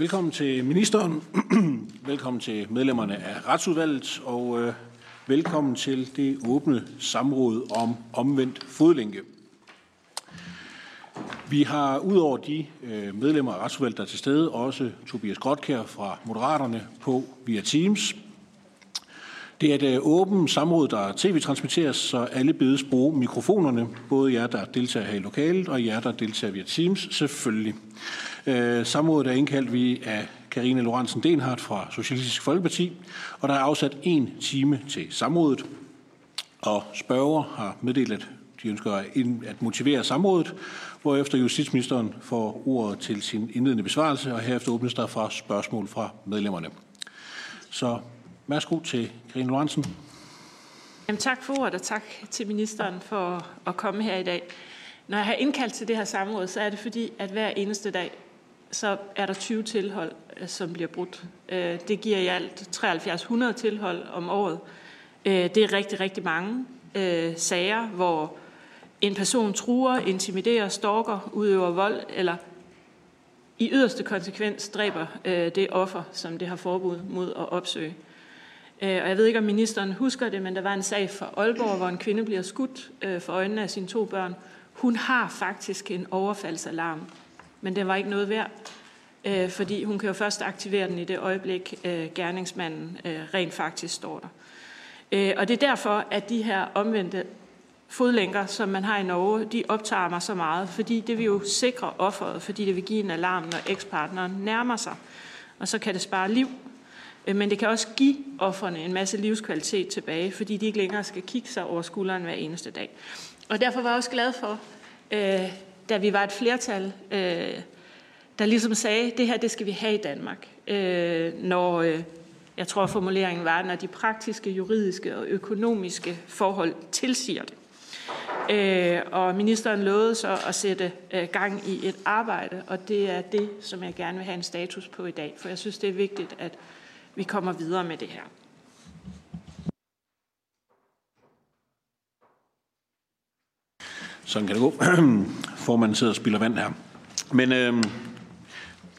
Velkommen til ministeren, velkommen til medlemmerne af retsudvalget, og øh, velkommen til det åbne samråd om omvendt fodlænke. Vi har udover de øh, medlemmer af retsudvalget, der er til stede, også Tobias Grotkær fra Moderaterne på via Teams. Det er et øh, åbent samråd, der tv-transmitteres, så alle bedes bruge mikrofonerne, både jer, der deltager her i lokalet, og jer, der deltager via Teams, selvfølgelig. Øh, samrådet er indkaldt vi af Karine Lorentzen Denhardt fra Socialistisk Folkeparti, og der er afsat en time til samrådet. Og spørger har meddelt, at de ønsker at motivere samrådet, hvorefter justitsministeren får ordet til sin indledende besvarelse, og herefter åbnes der for spørgsmål fra medlemmerne. Så værsgo til Karine Lorentzen. Jamen, tak for ordet, og tak til ministeren for at komme her i dag. Når jeg har indkaldt til det her samråd, så er det fordi, at hver eneste dag, så er der 20 tilhold, øh, som bliver brudt. Øh, det giver i alt 7300 tilhold om året. Øh, det er rigtig, rigtig mange sager, hvor en person truer, intimiderer, stalker, udøver vold, eller i yderste konsekvens dræber det offer, som det har forbud mod at opsøge. Øh, og jeg ved ikke, om ministeren husker det, men der var en sag fra Aalborg, hvor en kvinde bliver skudt øh, for øjnene af sine to børn. Hun har faktisk en overfaldsalarm men den var ikke noget værd, øh, fordi hun kan jo først aktivere den i det øjeblik, øh, gerningsmanden rent faktisk står der. Øh, og det er derfor, at de her omvendte fodlænker, som man har i Norge, de optager mig så meget, fordi det vil jo sikre offeret, fordi det vil give en alarm, når ekspartneren nærmer sig. Og så kan det spare liv, Øh, men det kan også give offerne en masse livskvalitet tilbage, fordi de ikke længere skal kigge sig over skulderen hver eneste dag. Og derfor var jeg også glad for, øh, da vi var et flertal, øh, der ligesom sagde, det her det skal vi have i Danmark. Øh, når, øh, jeg tror formuleringen var, når de praktiske, juridiske og økonomiske forhold tilsiger det. Øh, og ministeren lovede så at sætte øh, gang i et arbejde, og det er det, som jeg gerne vil have en status på i dag, for jeg synes, det er vigtigt, at vi kommer videre med det her. Sådan kan det gå. Formanden sidder og spiller vand her. Men øh,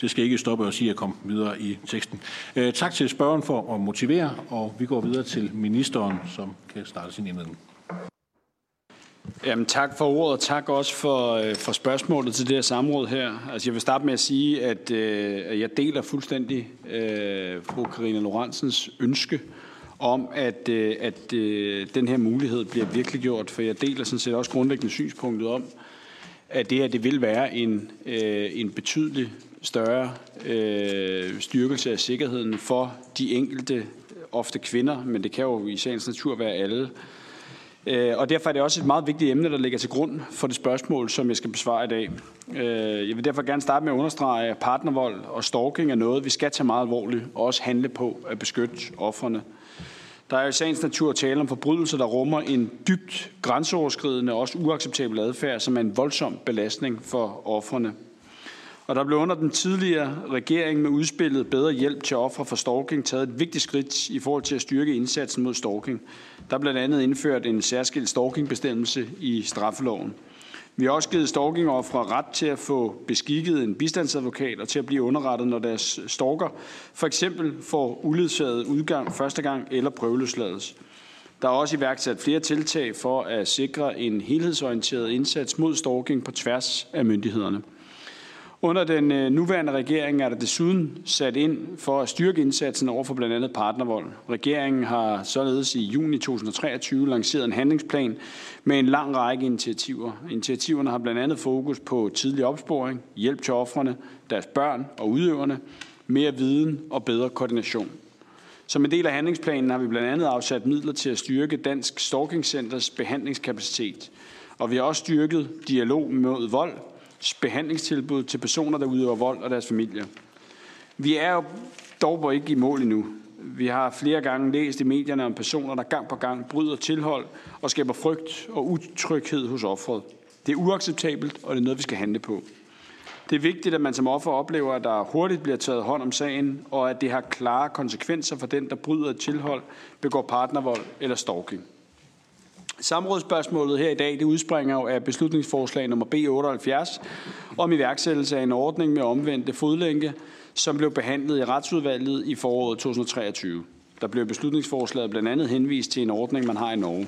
det skal ikke stoppe os i at komme videre i teksten. Øh, tak til spørgeren for at motivere, og vi går videre til ministeren, som kan starte sin indledning. Jamen, tak for ordet, og tak også for, øh, for spørgsmålet til det her samråd her. Altså, jeg vil starte med at sige, at øh, jeg deler fuldstændig øh, fru Karina Lorentzens ønske om, at, øh, at øh, den her mulighed bliver virkelig gjort, for jeg deler sådan set også grundlæggende synspunktet om, at det her det vil være en, øh, en betydelig større øh, styrkelse af sikkerheden for de enkelte, ofte kvinder, men det kan jo i sagens natur være alle. Øh, og derfor er det også et meget vigtigt emne, der ligger til grund for det spørgsmål, som jeg skal besvare i dag. Øh, jeg vil derfor gerne starte med at understrege, at partnervold og stalking er noget, vi skal tage meget alvorligt og også handle på at beskytte offerne. Der er i sagens natur tale om forbrydelser, der rummer en dybt grænseoverskridende og også uacceptabel adfærd, som er en voldsom belastning for offerne. Og der blev under den tidligere regering med udspillet Bedre hjælp til ofre for stalking taget et vigtigt skridt i forhold til at styrke indsatsen mod stalking. Der er blandt andet indført en særskilt stalkingbestemmelse i straffeloven. Vi har også givet stalkingoffre ret til at få beskikket en bistandsadvokat og til at blive underrettet, når deres stalker for eksempel får uledsaget udgang første gang eller prøveløslades. Der er også iværksat flere tiltag for at sikre en helhedsorienteret indsats mod stalking på tværs af myndighederne. Under den øh, nuværende regering er der desuden sat ind for at styrke indsatsen over for blandt andet partnervold. Regeringen har således i juni 2023 lanceret en handlingsplan med en lang række initiativer. Initiativerne har blandt andet fokus på tidlig opsporing, hjælp til offrene, deres børn og udøverne, mere viden og bedre koordination. Som en del af handlingsplanen har vi blandt andet afsat midler til at styrke Dansk Stalking Centers behandlingskapacitet. Og vi har også styrket dialog mod vold behandlingstilbud til personer, der udøver vold og deres familie. Vi er jo dog ikke i mål endnu. Vi har flere gange læst i medierne om personer, der gang på gang bryder tilhold og skaber frygt og utryghed hos offeret. Det er uacceptabelt, og det er noget, vi skal handle på. Det er vigtigt, at man som offer oplever, at der hurtigt bliver taget hånd om sagen, og at det har klare konsekvenser for den, der bryder et tilhold, begår partnervold eller stalking. Samrådsspørgsmålet her i dag det udspringer jo af beslutningsforslag nummer B78 om iværksættelse af en ordning med omvendte fodlænke, som blev behandlet i retsudvalget i foråret 2023. Der blev beslutningsforslaget blandt andet henvist til en ordning, man har i Norge.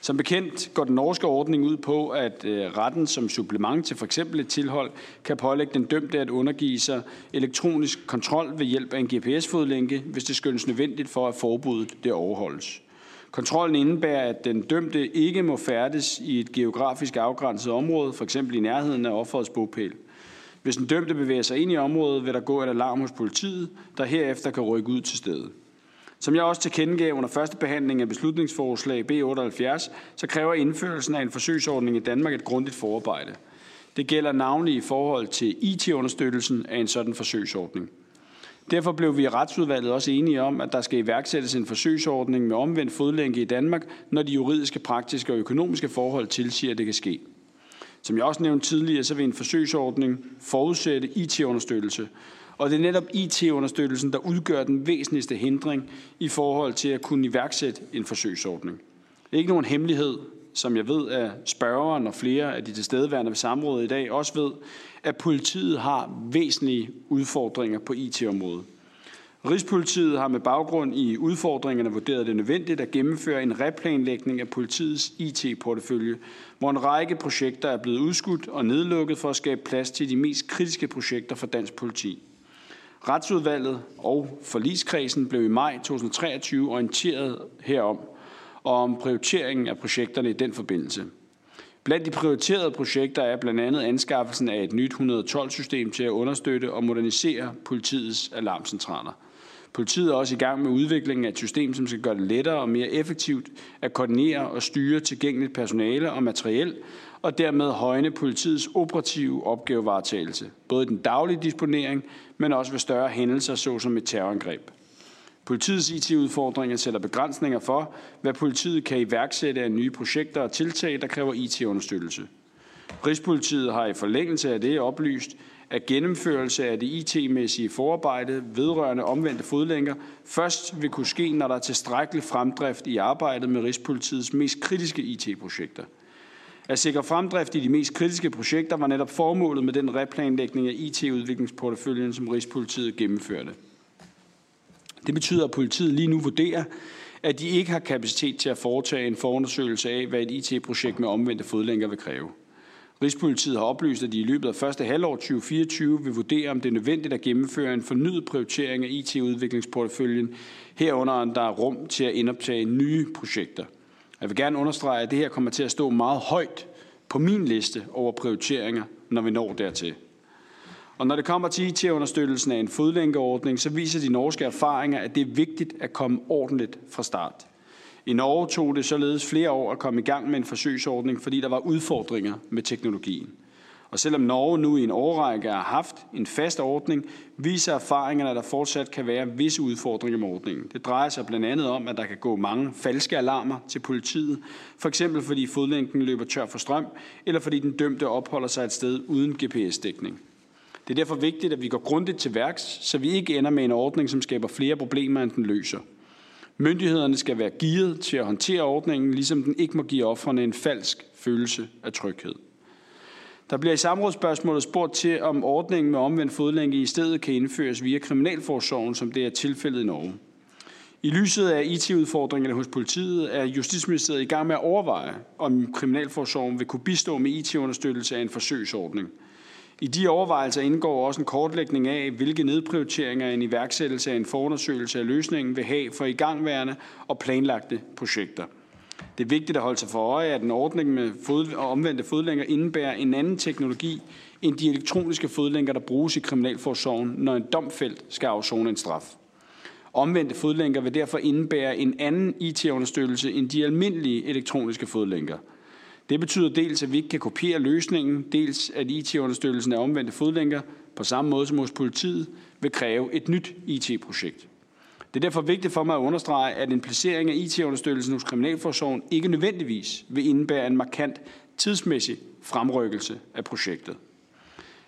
Som bekendt går den norske ordning ud på, at øh, retten som supplement til f.eks. et tilhold kan pålægge den dømte at undergive sig elektronisk kontrol ved hjælp af en GPS-fodlænke, hvis det skønnes nødvendigt for, at forbuddet det overholdes. Kontrollen indebærer, at den dømte ikke må færdes i et geografisk afgrænset område, f.eks. i nærheden af offerets bogpæl. Hvis den dømte bevæger sig ind i området, vil der gå et alarm hos politiet, der herefter kan rykke ud til stedet. Som jeg også tilkendegav under første behandling af beslutningsforslag B 78, så kræver indførelsen af en forsøgsordning i Danmark et grundigt forarbejde. Det gælder navnlig i forhold til IT-understøttelsen af en sådan forsøgsordning. Derfor blev vi i retsudvalget også enige om, at der skal iværksættes en forsøgsordning med omvendt fodlænke i Danmark, når de juridiske, praktiske og økonomiske forhold tilsiger, at det kan ske. Som jeg også nævnte tidligere, så vil en forsøgsordning forudsætte IT-understøttelse, og det er netop IT-understøttelsen, der udgør den væsentligste hindring i forhold til at kunne iværksætte en forsøgsordning. Det er ikke nogen hemmelighed, som jeg ved, at spørgeren og flere af de tilstedeværende ved samrådet i dag også ved, at politiet har væsentlige udfordringer på IT-området. Rigspolitiet har med baggrund i udfordringerne vurderet det nødvendigt at gennemføre en replanlægning af politiets IT-portefølje, hvor en række projekter er blevet udskudt og nedlukket for at skabe plads til de mest kritiske projekter for dansk politi. Retsudvalget og forligskredsen blev i maj 2023 orienteret herom og om prioriteringen af projekterne i den forbindelse. Blandt de prioriterede projekter er blandt andet anskaffelsen af et nyt 112-system til at understøtte og modernisere politiets alarmcentraler. Politiet er også i gang med udviklingen af et system, som skal gøre det lettere og mere effektivt at koordinere og styre tilgængeligt personale og materiel, og dermed højne politiets operative opgavevaretagelse, både i den daglige disponering, men også ved større hændelser, såsom et terrorangreb. Politiets IT-udfordringer sætter begrænsninger for, hvad politiet kan iværksætte af nye projekter og tiltag, der kræver IT-understøttelse. Rigspolitiet har i forlængelse af det oplyst, at gennemførelse af det IT-mæssige forarbejde vedrørende omvendte fodlænker først vil kunne ske, når der er tilstrækkelig fremdrift i arbejdet med Rigspolitiets mest kritiske IT-projekter. At sikre fremdrift i de mest kritiske projekter var netop formålet med den replanlægning af IT-udviklingsporteføljen, som Rigspolitiet gennemførte. Det betyder, at politiet lige nu vurderer, at de ikke har kapacitet til at foretage en forundersøgelse af, hvad et IT-projekt med omvendte fodlænker vil kræve. Rigspolitiet har oplyst, at de i løbet af første halvår 2024 vil vurdere, om det er nødvendigt at gennemføre en fornyet prioritering af IT-udviklingsporteføljen, herunder om der er rum til at indoptage nye projekter. Jeg vil gerne understrege, at det her kommer til at stå meget højt på min liste over prioriteringer, når vi når dertil. Og når det kommer til IT-understøttelsen af en fodlænkeordning, så viser de norske erfaringer, at det er vigtigt at komme ordentligt fra start. I Norge tog det således flere år at komme i gang med en forsøgsordning, fordi der var udfordringer med teknologien. Og selvom Norge nu i en årrække har haft en fast ordning, viser erfaringerne, at der fortsat kan være visse udfordringer med ordningen. Det drejer sig blandt andet om, at der kan gå mange falske alarmer til politiet, for eksempel fordi fodlænken løber tør for strøm, eller fordi den dømte opholder sig et sted uden GPS-dækning. Det er derfor vigtigt, at vi går grundigt til værks, så vi ikke ender med en ordning, som skaber flere problemer, end den løser. Myndighederne skal være gearet til at håndtere ordningen, ligesom den ikke må give offrene en falsk følelse af tryghed. Der bliver i samrådsspørgsmålet spurgt til, om ordningen med omvendt fodlænke i stedet kan indføres via Kriminalforsorgen, som det er tilfældet i Norge. I lyset af IT-udfordringerne hos politiet er Justitsministeriet i gang med at overveje, om Kriminalforsorgen vil kunne bistå med IT-understøttelse af en forsøgsordning – i de overvejelser indgår også en kortlægning af, hvilke nedprioriteringer en iværksættelse af en forundersøgelse af løsningen vil have for igangværende og planlagte projekter. Det er vigtigt at holde sig for øje, at en ordning med fod- og omvendte fodlænker indebærer en anden teknologi end de elektroniske fodlænker, der bruges i Kriminalforsorgen, når en domfældt skal afzone en straf. Omvendte fodlænker vil derfor indebære en anden IT-understøttelse end de almindelige elektroniske fodlænker – det betyder dels, at vi ikke kan kopiere løsningen, dels at IT-understøttelsen af omvendte fodlænker, på samme måde som hos politiet, vil kræve et nyt IT-projekt. Det er derfor vigtigt for mig at understrege, at en placering af IT-understøttelsen hos Kriminalforsorgen ikke nødvendigvis vil indebære en markant tidsmæssig fremrykkelse af projektet.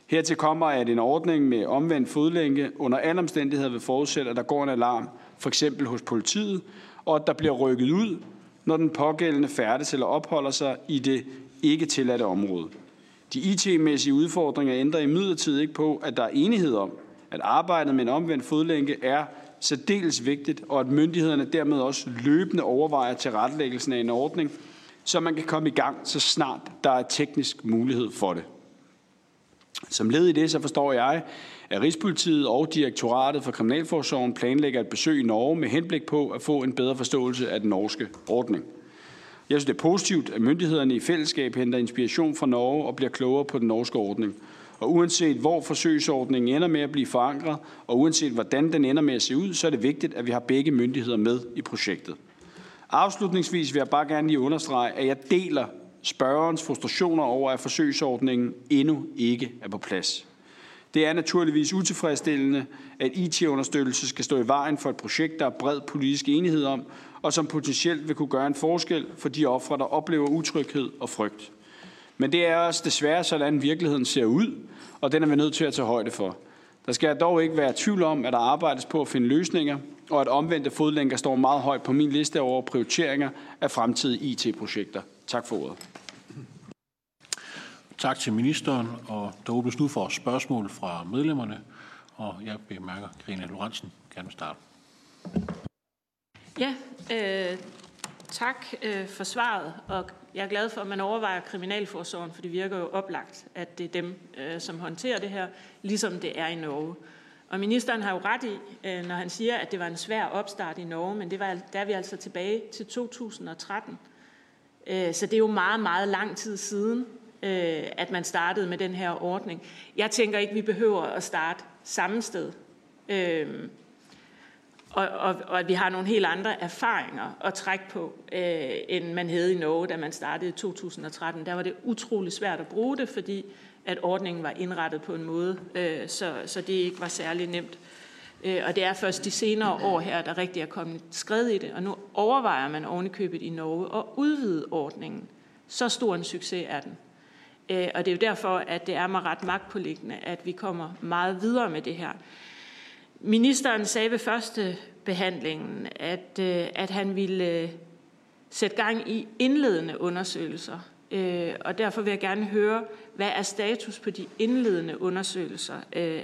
Hertil kommer, at en ordning med omvendt fodlænke under alle omstændigheder vil forudsætte, at der går en alarm, for eksempel hos politiet, og at der bliver rykket ud, når den pågældende færdes eller opholder sig i det ikke tilladte område. De IT-mæssige udfordringer ændrer imidlertid ikke på, at der er enighed om, at arbejdet med en omvendt fodlænke er særdeles vigtigt, og at myndighederne dermed også løbende overvejer tilrettelæggelsen af en ordning, så man kan komme i gang, så snart der er teknisk mulighed for det. Som led i det, så forstår jeg, at Rigspolitiet og Direktoratet for Kriminalforsorgen planlægger et besøg i Norge med henblik på at få en bedre forståelse af den norske ordning. Jeg synes, det er positivt, at myndighederne i fællesskab henter inspiration fra Norge og bliver klogere på den norske ordning. Og uanset hvor forsøgsordningen ender med at blive forankret, og uanset hvordan den ender med at se ud, så er det vigtigt, at vi har begge myndigheder med i projektet. Afslutningsvis vil jeg bare gerne lige understrege, at jeg deler spørgerens frustrationer over, at forsøgsordningen endnu ikke er på plads. Det er naturligvis utilfredsstillende, at IT-understøttelse skal stå i vejen for et projekt, der er bred politisk enighed om, og som potentielt vil kunne gøre en forskel for de ofre, der oplever utryghed og frygt. Men det er også desværre sådan, virkeligheden ser ud, og den er vi nødt til at tage højde for. Der skal dog ikke være tvivl om, at der arbejdes på at finde løsninger, og at omvendte fodlænker står meget højt på min liste over prioriteringer af fremtidige IT-projekter. Tak for ordet. Tak til ministeren, og der åbnes nu for spørgsmål fra medlemmerne, og jeg bemærker, at Karina Lorentzen gerne vil starte. Ja, øh, tak øh, for svaret, og jeg er glad for, at man overvejer kriminalforsorgen, for det virker jo oplagt, at det er dem, øh, som håndterer det her, ligesom det er i Norge. Og ministeren har jo ret i, øh, når han siger, at det var en svær opstart i Norge, men det var, der er vi altså tilbage til 2013. Øh, så det er jo meget, meget lang tid siden, øh, at man startede med den her ordning. Jeg tænker ikke, vi behøver at starte samme sted. Øh, og, og, og at vi har nogle helt andre erfaringer at trække på, øh, end man havde i Norge, da man startede i 2013. Der var det utrolig svært at bruge det, fordi at ordningen var indrettet på en måde, øh, så, så det ikke var særlig nemt. Øh, og det er først de senere år her, der rigtig er kommet skred i det, og nu overvejer man ovenikøbet i Norge at udvide ordningen. Så stor en succes er den. Øh, og det er jo derfor, at det er mig ret magtpåliggende, at vi kommer meget videre med det her. Ministeren sagde ved første behandlingen, at, øh, at han ville øh, sætte gang i indledende undersøgelser. Og derfor vil jeg gerne høre, hvad er status på de indledende undersøgelser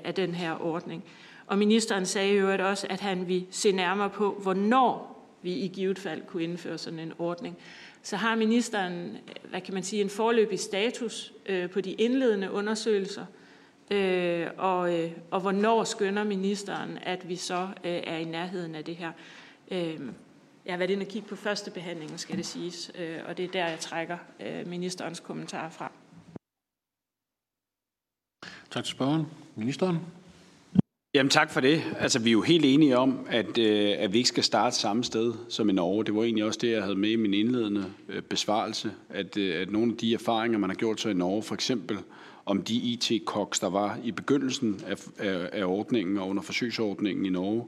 af den her ordning? Og ministeren sagde jo også, at han vil se nærmere på, hvornår vi i givet fald kunne indføre sådan en ordning. Så har ministeren, hvad kan man sige, en forløbig status øh, på de indledende undersøgelser – Øh, og, øh, og hvornår skønner ministeren, at vi så øh, er i nærheden af det her? Øh, jeg har været inde og kigge på første behandling, skal det siges, øh, og det er der, jeg trækker øh, ministerens kommentarer fra. Tak til spørgeren. Ministeren? Jamen tak for det. Altså, vi er jo helt enige om, at, øh, at vi ikke skal starte samme sted som i Norge. Det var egentlig også det, jeg havde med i min indledende øh, besvarelse, at, øh, at nogle af de erfaringer, man har gjort sig i Norge, for eksempel om de IT-koks, der var i begyndelsen af, af, af ordningen og under forsøgsordningen i Norge,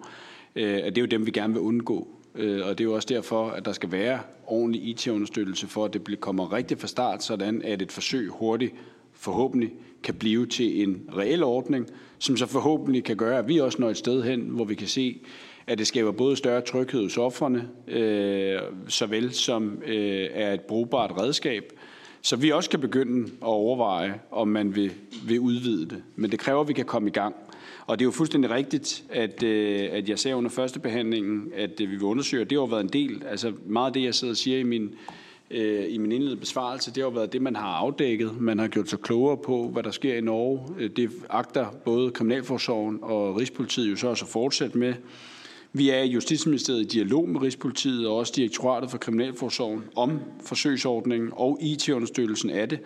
øh, at det er jo dem, vi gerne vil undgå. Øh, og det er jo også derfor, at der skal være ordentlig IT-understøttelse for, at det kommer rigtigt fra start, sådan at et forsøg hurtigt forhåbentlig kan blive til en reel ordning, som så forhåbentlig kan gøre, at vi også når et sted hen, hvor vi kan se, at det skaber både større tryghed hos offrene, øh, såvel som øh, er et brugbart redskab, så vi også kan begynde at overveje, om man vil, vil udvide det. Men det kræver, at vi kan komme i gang. Og det er jo fuldstændig rigtigt, at, øh, at jeg sagde under første behandlingen, at øh, vi vil undersøge, det har jo været en del, altså meget af det, jeg sidder og siger i min, øh, i min indledende besvarelse, det har jo været det, man har afdækket. Man har gjort sig klogere på, hvad der sker i Norge. Øh, det agter både Kriminalforsorgen og Rigspolitiet jo så også at fortsætte med. Vi er i Justitsministeriet i dialog med Rigspolitiet og også Direktoratet for Kriminalforsorgen om forsøgsordningen og IT-understøttelsen af det.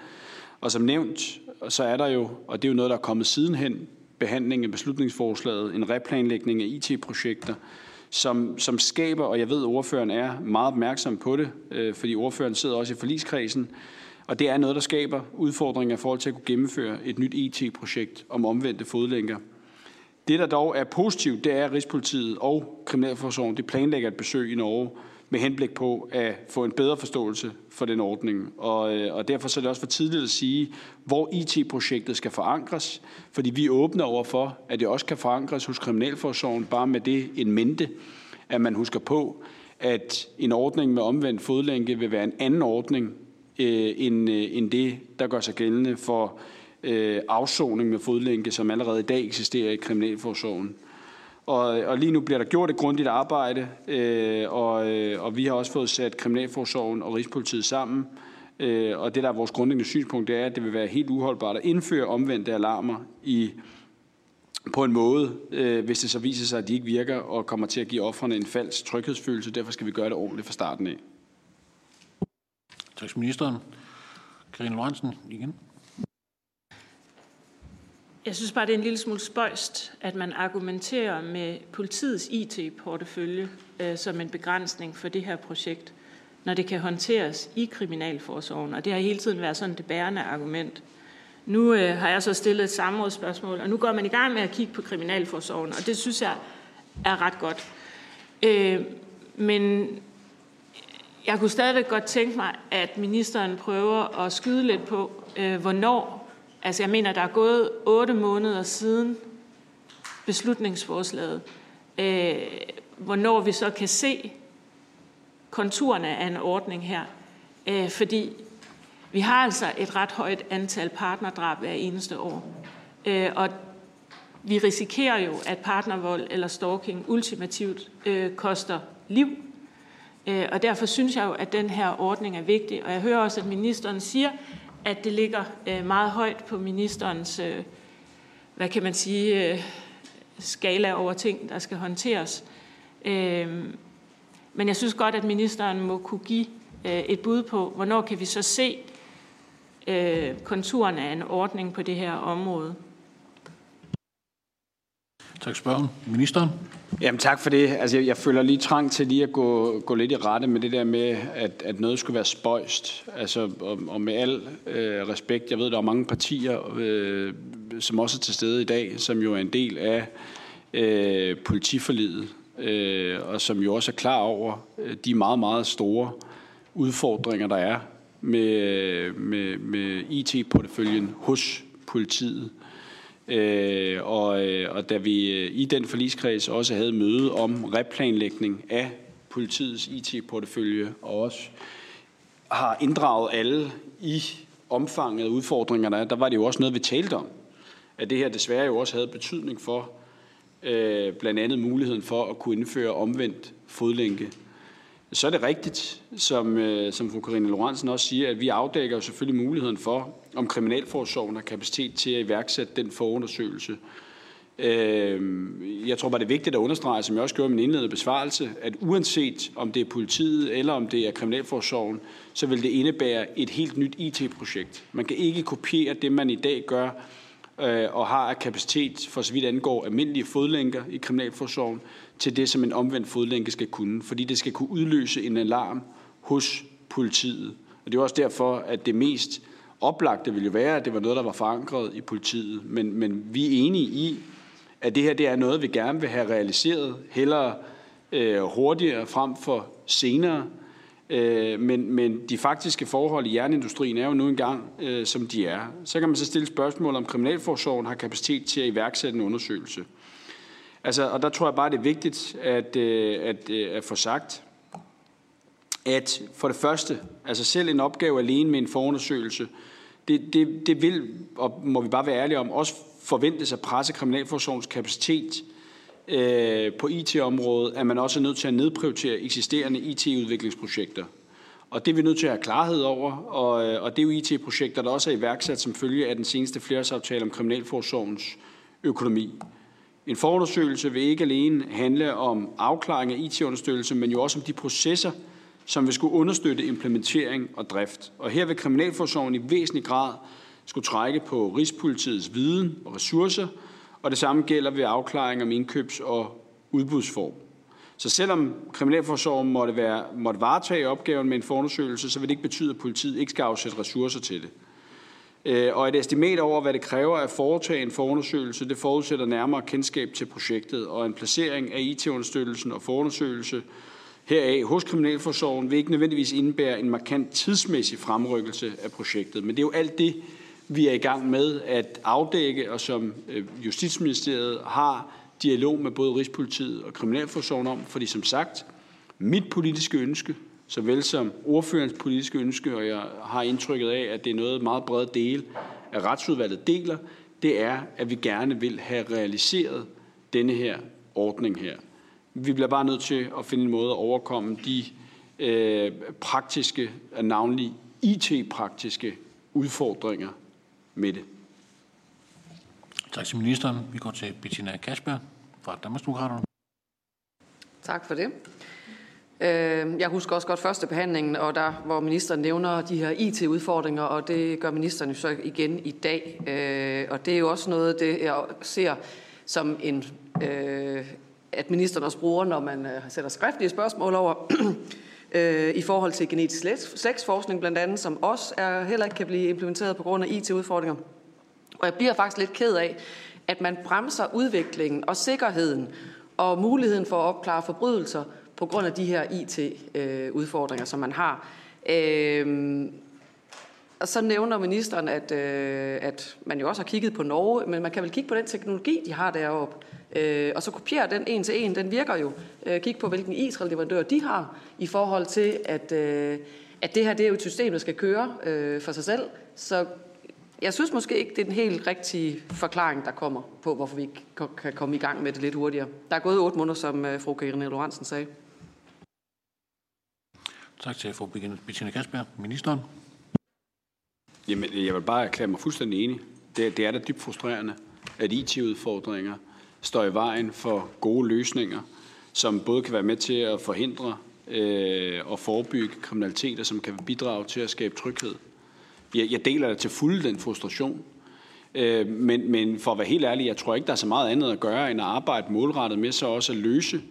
Og som nævnt, så er der jo, og det er jo noget, der er kommet sidenhen, behandling af beslutningsforslaget, en replanlægning af IT-projekter, som, som skaber, og jeg ved, at ordføreren er meget opmærksom på det, øh, fordi ordføreren sidder også i forligskredsen, og det er noget, der skaber udfordringer i forhold til at kunne gennemføre et nyt e IT-projekt om omvendte fodlænker. Det, der dog er positivt, det er, at Rigspolitiet og Kriminalforsorgen de planlægger et besøg i Norge med henblik på at få en bedre forståelse for den ordning. Og, øh, og derfor så er det også for tidligt at sige, hvor IT-projektet skal forankres, fordi vi åbner åbne over for, at det også kan forankres hos Kriminalforsorgen, bare med det en mente, at man husker på, at en ordning med omvendt fodlænke vil være en anden ordning øh, end, øh, end det, der gør sig gældende for øh, afsoning med fodlænke, som allerede i dag eksisterer i Kriminalforsorgen. Og, og lige nu bliver der gjort et grundigt arbejde, øh, og, øh, og vi har også fået sat Kriminalforsorgen og Rigspolitiet sammen. Øh, og det, der er vores grundlæggende synspunkt, det er, at det vil være helt uholdbart at indføre omvendte alarmer i på en måde, øh, hvis det så viser sig, at de ikke virker og kommer til at give offrene en falsk tryghedsfølelse. Derfor skal vi gøre det ordentligt fra starten af. Tak ministeren. Karine Lorentzen igen. Jeg synes bare, det er en lille smule spøjst, at man argumenterer med politiets IT-portefølje øh, som en begrænsning for det her projekt, når det kan håndteres i kriminalforsorgen. Og det har hele tiden været sådan det bærende argument. Nu øh, har jeg så stillet et samrådsspørgsmål, og nu går man i gang med at kigge på kriminalforsorgen, og det synes jeg er ret godt. Øh, men jeg kunne stadigvæk godt tænke mig, at ministeren prøver at skyde lidt på, øh, hvornår. Altså jeg mener, der er gået otte måneder siden beslutningsforslaget. Øh, hvornår vi så kan se konturerne af en ordning her. Øh, fordi vi har altså et ret højt antal partnerdrab hver eneste år. Øh, og vi risikerer jo, at partnervold eller stalking ultimativt øh, koster liv. Øh, og derfor synes jeg jo, at den her ordning er vigtig. Og jeg hører også, at ministeren siger, at det ligger øh, meget højt på ministerens, øh, hvad kan man sige, øh, skala over ting, der skal håndteres. Men jeg synes godt, at ministeren må kunne give et bud på, hvornår kan vi så se øh, konturerne af en ordning på det her område. Tak spørgen. Ministeren? Jamen tak for det. Altså, jeg, jeg føler lige trang til lige at gå, gå lidt i rette med det der med, at, at noget skulle være spøjst. Altså, og, og med al øh, respekt, jeg ved, der er mange partier, øh, som også er til stede i dag, som jo er en del af øh, politiforlidet, øh, og som jo også er klar over øh, de meget, meget store udfordringer, der er med, øh, med, med IT-porteføljen hos politiet. Øh, og, øh, og da vi øh, i den forligskreds også havde møde om replanlægning af politiets IT-portefølje, og også har inddraget alle i omfanget af udfordringerne, der der var det jo også noget, vi talte om. At det her desværre jo også havde betydning for øh, blandt andet muligheden for at kunne indføre omvendt fodlænke så er det rigtigt, som, øh, som fru Karine Lorentzen også siger, at vi afdækker selvfølgelig muligheden for, om Kriminalforsorgen har kapacitet til at iværksætte den forundersøgelse. Øh, jeg tror bare, det er vigtigt at understrege, som jeg også gjorde i min indledende besvarelse, at uanset om det er politiet eller om det er Kriminalforsorgen, så vil det indebære et helt nyt IT-projekt. Man kan ikke kopiere det, man i dag gør øh, og har af kapacitet for så vidt angår almindelige fodlænker i Kriminalforsorgen til det, som en omvendt fodlænke skal kunne, fordi det skal kunne udløse en alarm hos politiet. Og det er også derfor, at det mest oplagte ville jo være, at det var noget, der var forankret i politiet. Men, men vi er enige i, at det her det er noget, vi gerne vil have realiseret, hellere øh, hurtigere frem for senere. Øh, men, men de faktiske forhold i jernindustrien er jo nu engang, øh, som de er. Så kan man så stille spørgsmål, om Kriminalforsorgen har kapacitet til at iværksætte en undersøgelse. Altså, og der tror jeg bare, det er vigtigt at, øh, at, øh, at få sagt, at for det første, altså selv en opgave alene med en forundersøgelse, det, det, det vil, og må vi bare være ærlige om, også forventes at presse Kriminalforsorgens kapacitet øh, på IT-området, at man også er nødt til at nedprioritere eksisterende IT-udviklingsprojekter. Og det er vi nødt til at have klarhed over, og, øh, og det er jo IT-projekter, der også er iværksat som følge af den seneste flerårsaftale om Kriminalforsorgens økonomi. En forundersøgelse vil ikke alene handle om afklaring af IT-understøttelse, men jo også om de processer, som vil skulle understøtte implementering og drift. Og her vil Kriminalforsorgen i væsentlig grad skulle trække på Rigspolitiets viden og ressourcer, og det samme gælder ved afklaring om indkøbs- og udbudsform. Så selvom Kriminalforsorgen måtte, være, måtte varetage opgaven med en forundersøgelse, så vil det ikke betyde, at politiet ikke skal afsætte ressourcer til det. Øh, og et estimat over, hvad det kræver at foretage en forundersøgelse, det forudsætter nærmere kendskab til projektet, og en placering af IT-understøttelsen og forundersøgelse heraf hos Kriminalforsorgen vil ikke nødvendigvis indebære en markant tidsmæssig fremrykkelse af projektet. Men det er jo alt det, vi er i gang med at afdække, og som øh, Justitsministeriet har dialog med både Rigspolitiet og Kriminalforsorgen om, fordi som sagt, mit politiske ønske, såvel som ordførens politiske ønske, og jeg har indtrykket af, at det er noget meget bredt del at retsudvalget deler, det er, at vi gerne vil have realiseret denne her ordning her. Vi bliver bare nødt til at finde en måde at overkomme de øh, praktiske, navnlig IT-praktiske udfordringer med det. Tak til ministeren. Vi går til Bettina Kasper fra Danmarksdemokraterne. Tak for det. Øh, jeg husker også godt første behandlingen, og der, hvor ministeren nævner de her IT-udfordringer, og det gør ministeren jo så igen i dag. Øh, og det er jo også noget, det jeg ser som en, øh, at ministeren også bruger, når man øh, sætter skriftlige spørgsmål over, øh, i forhold til genetisk slægtsforskning blandt andet, som også er, heller ikke kan blive implementeret på grund af IT-udfordringer. Og jeg bliver faktisk lidt ked af, at man bremser udviklingen og sikkerheden og muligheden for at opklare forbrydelser på grund af de her IT-udfordringer, øh, som man har. Øhm, og så nævner ministeren, at, øh, at man jo også har kigget på Norge, men man kan vel kigge på den teknologi, de har deroppe, øh, og så kopiere den en til en. Den virker jo. Øh, kig på, hvilken Israel-leverandør de har, i forhold til, at, øh, at det her det er jo et system, der skal køre øh, for sig selv. Så jeg synes måske ikke, det er den helt rigtige forklaring, der kommer på, hvorfor vi ikke kan komme i gang med det lidt hurtigere. Der er gået otte måneder, som øh, fru Karine Lorentzen sagde. Tak til fru Bettina Kasper. Ministeren? Jamen, jeg vil bare erklære mig fuldstændig enig. Det, det er da dybt frustrerende, at IT-udfordringer står i vejen for gode løsninger, som både kan være med til at forhindre øh, og forebygge kriminalitet, som kan bidrage til at skabe tryghed. Jeg, jeg deler til fulde den frustration. Øh, men, men for at være helt ærlig, jeg tror ikke, der er så meget andet at gøre, end at arbejde målrettet med så også at løse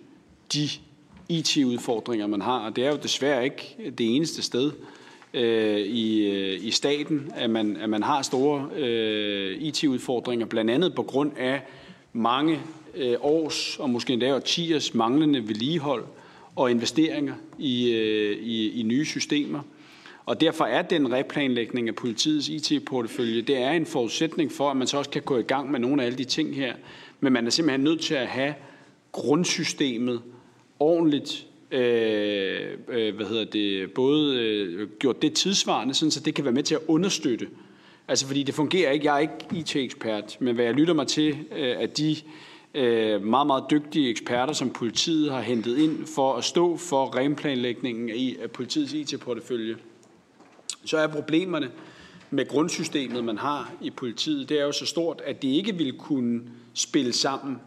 de IT-udfordringer, man har. Og det er jo desværre ikke det eneste sted øh, i, øh, i staten, at man, at man har store øh, IT-udfordringer, blandt andet på grund af mange øh, års og måske endda årtiers manglende vedligehold og investeringer i, øh, i, i nye systemer. Og derfor er den replanlægning af politiets IT-portefølje, det er en forudsætning for, at man så også kan gå i gang med nogle af alle de ting her. Men man er simpelthen nødt til at have grundsystemet ordentligt øh, øh, hvad hedder det, både øh, gjort det tidsvarende, sådan, så det kan være med til at understøtte. Altså fordi det fungerer ikke, jeg er ikke IT-ekspert, men hvad jeg lytter mig til, øh, at de øh, meget, meget dygtige eksperter, som politiet har hentet ind for at stå for renplanlægningen af politiets IT-portefølje, så er problemerne med grundsystemet, man har i politiet, det er jo så stort, at det ikke vil kunne spille sammen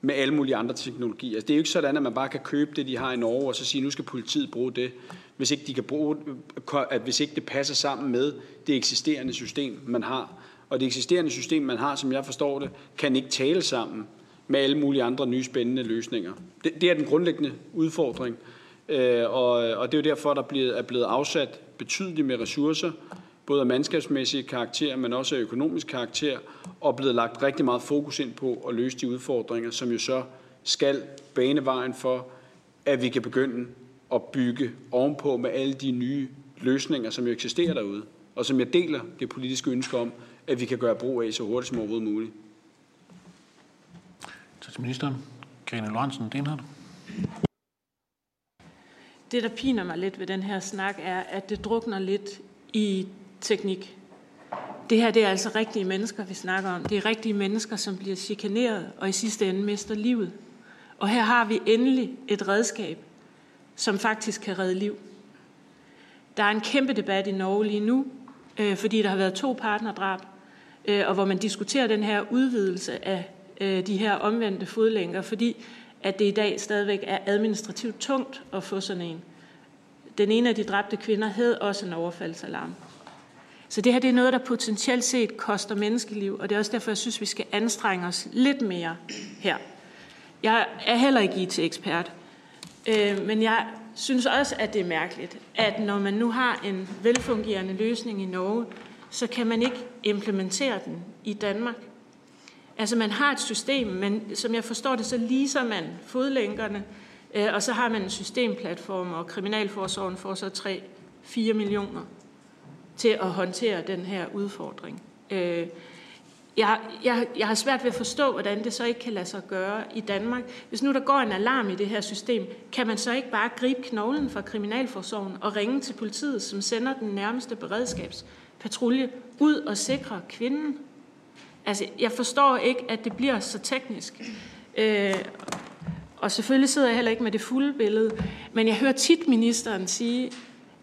med alle mulige andre teknologier. Altså, det er jo ikke sådan, at man bare kan købe det, de har i Norge, og så sige, nu skal politiet bruge det, hvis ikke, de kan bruge, at hvis ikke det passer sammen med det eksisterende system, man har. Og det eksisterende system, man har, som jeg forstår det, kan ikke tale sammen med alle mulige andre nye spændende løsninger. Det, det er den grundlæggende udfordring. Øh, og, og det er jo derfor, der er blevet, er blevet afsat betydeligt med ressourcer, både af mandskabsmæssige karakter, men også af økonomisk karakter, og blevet lagt rigtig meget fokus ind på at løse de udfordringer, som jo så skal bane vejen for, at vi kan begynde at bygge ovenpå med alle de nye løsninger, som jo eksisterer derude, og som jeg deler det politiske ønske om, at vi kan gøre brug af så hurtigt som overhovedet muligt. Tak til ministeren. Karine Lorentzen, Denhardt. Det, der piner mig lidt ved den her snak, er, at det drukner lidt i teknik. Det her det er altså rigtige mennesker, vi snakker om. Det er rigtige mennesker, som bliver chikaneret og i sidste ende mister livet. Og her har vi endelig et redskab, som faktisk kan redde liv. Der er en kæmpe debat i Norge lige nu, øh, fordi der har været to partnerdrab, øh, og hvor man diskuterer den her udvidelse af øh, de her omvendte fodlænker, fordi at det i dag stadigvæk er administrativt tungt at få sådan en. Den ene af de dræbte kvinder havde også en overfaldsalarm. Så det her det er noget, der potentielt set koster menneskeliv, og det er også derfor, jeg synes, vi skal anstrenge os lidt mere her. Jeg er heller ikke IT-ekspert, øh, men jeg synes også, at det er mærkeligt, at når man nu har en velfungerende løsning i Norge, så kan man ikke implementere den i Danmark. Altså man har et system, men som jeg forstår det, så liser man fodlænkerne, øh, og så har man en systemplatform, og Kriminalforsorgen får så 3-4 millioner til at håndtere den her udfordring. Øh, jeg, jeg, jeg har svært ved at forstå, hvordan det så ikke kan lade sig gøre i Danmark. Hvis nu der går en alarm i det her system, kan man så ikke bare gribe knoglen fra Kriminalforsorgen og ringe til politiet, som sender den nærmeste beredskabspatrulje ud og sikre kvinden. Altså, jeg forstår ikke, at det bliver så teknisk. Øh, og selvfølgelig sidder jeg heller ikke med det fulde billede, men jeg hører tit ministeren sige,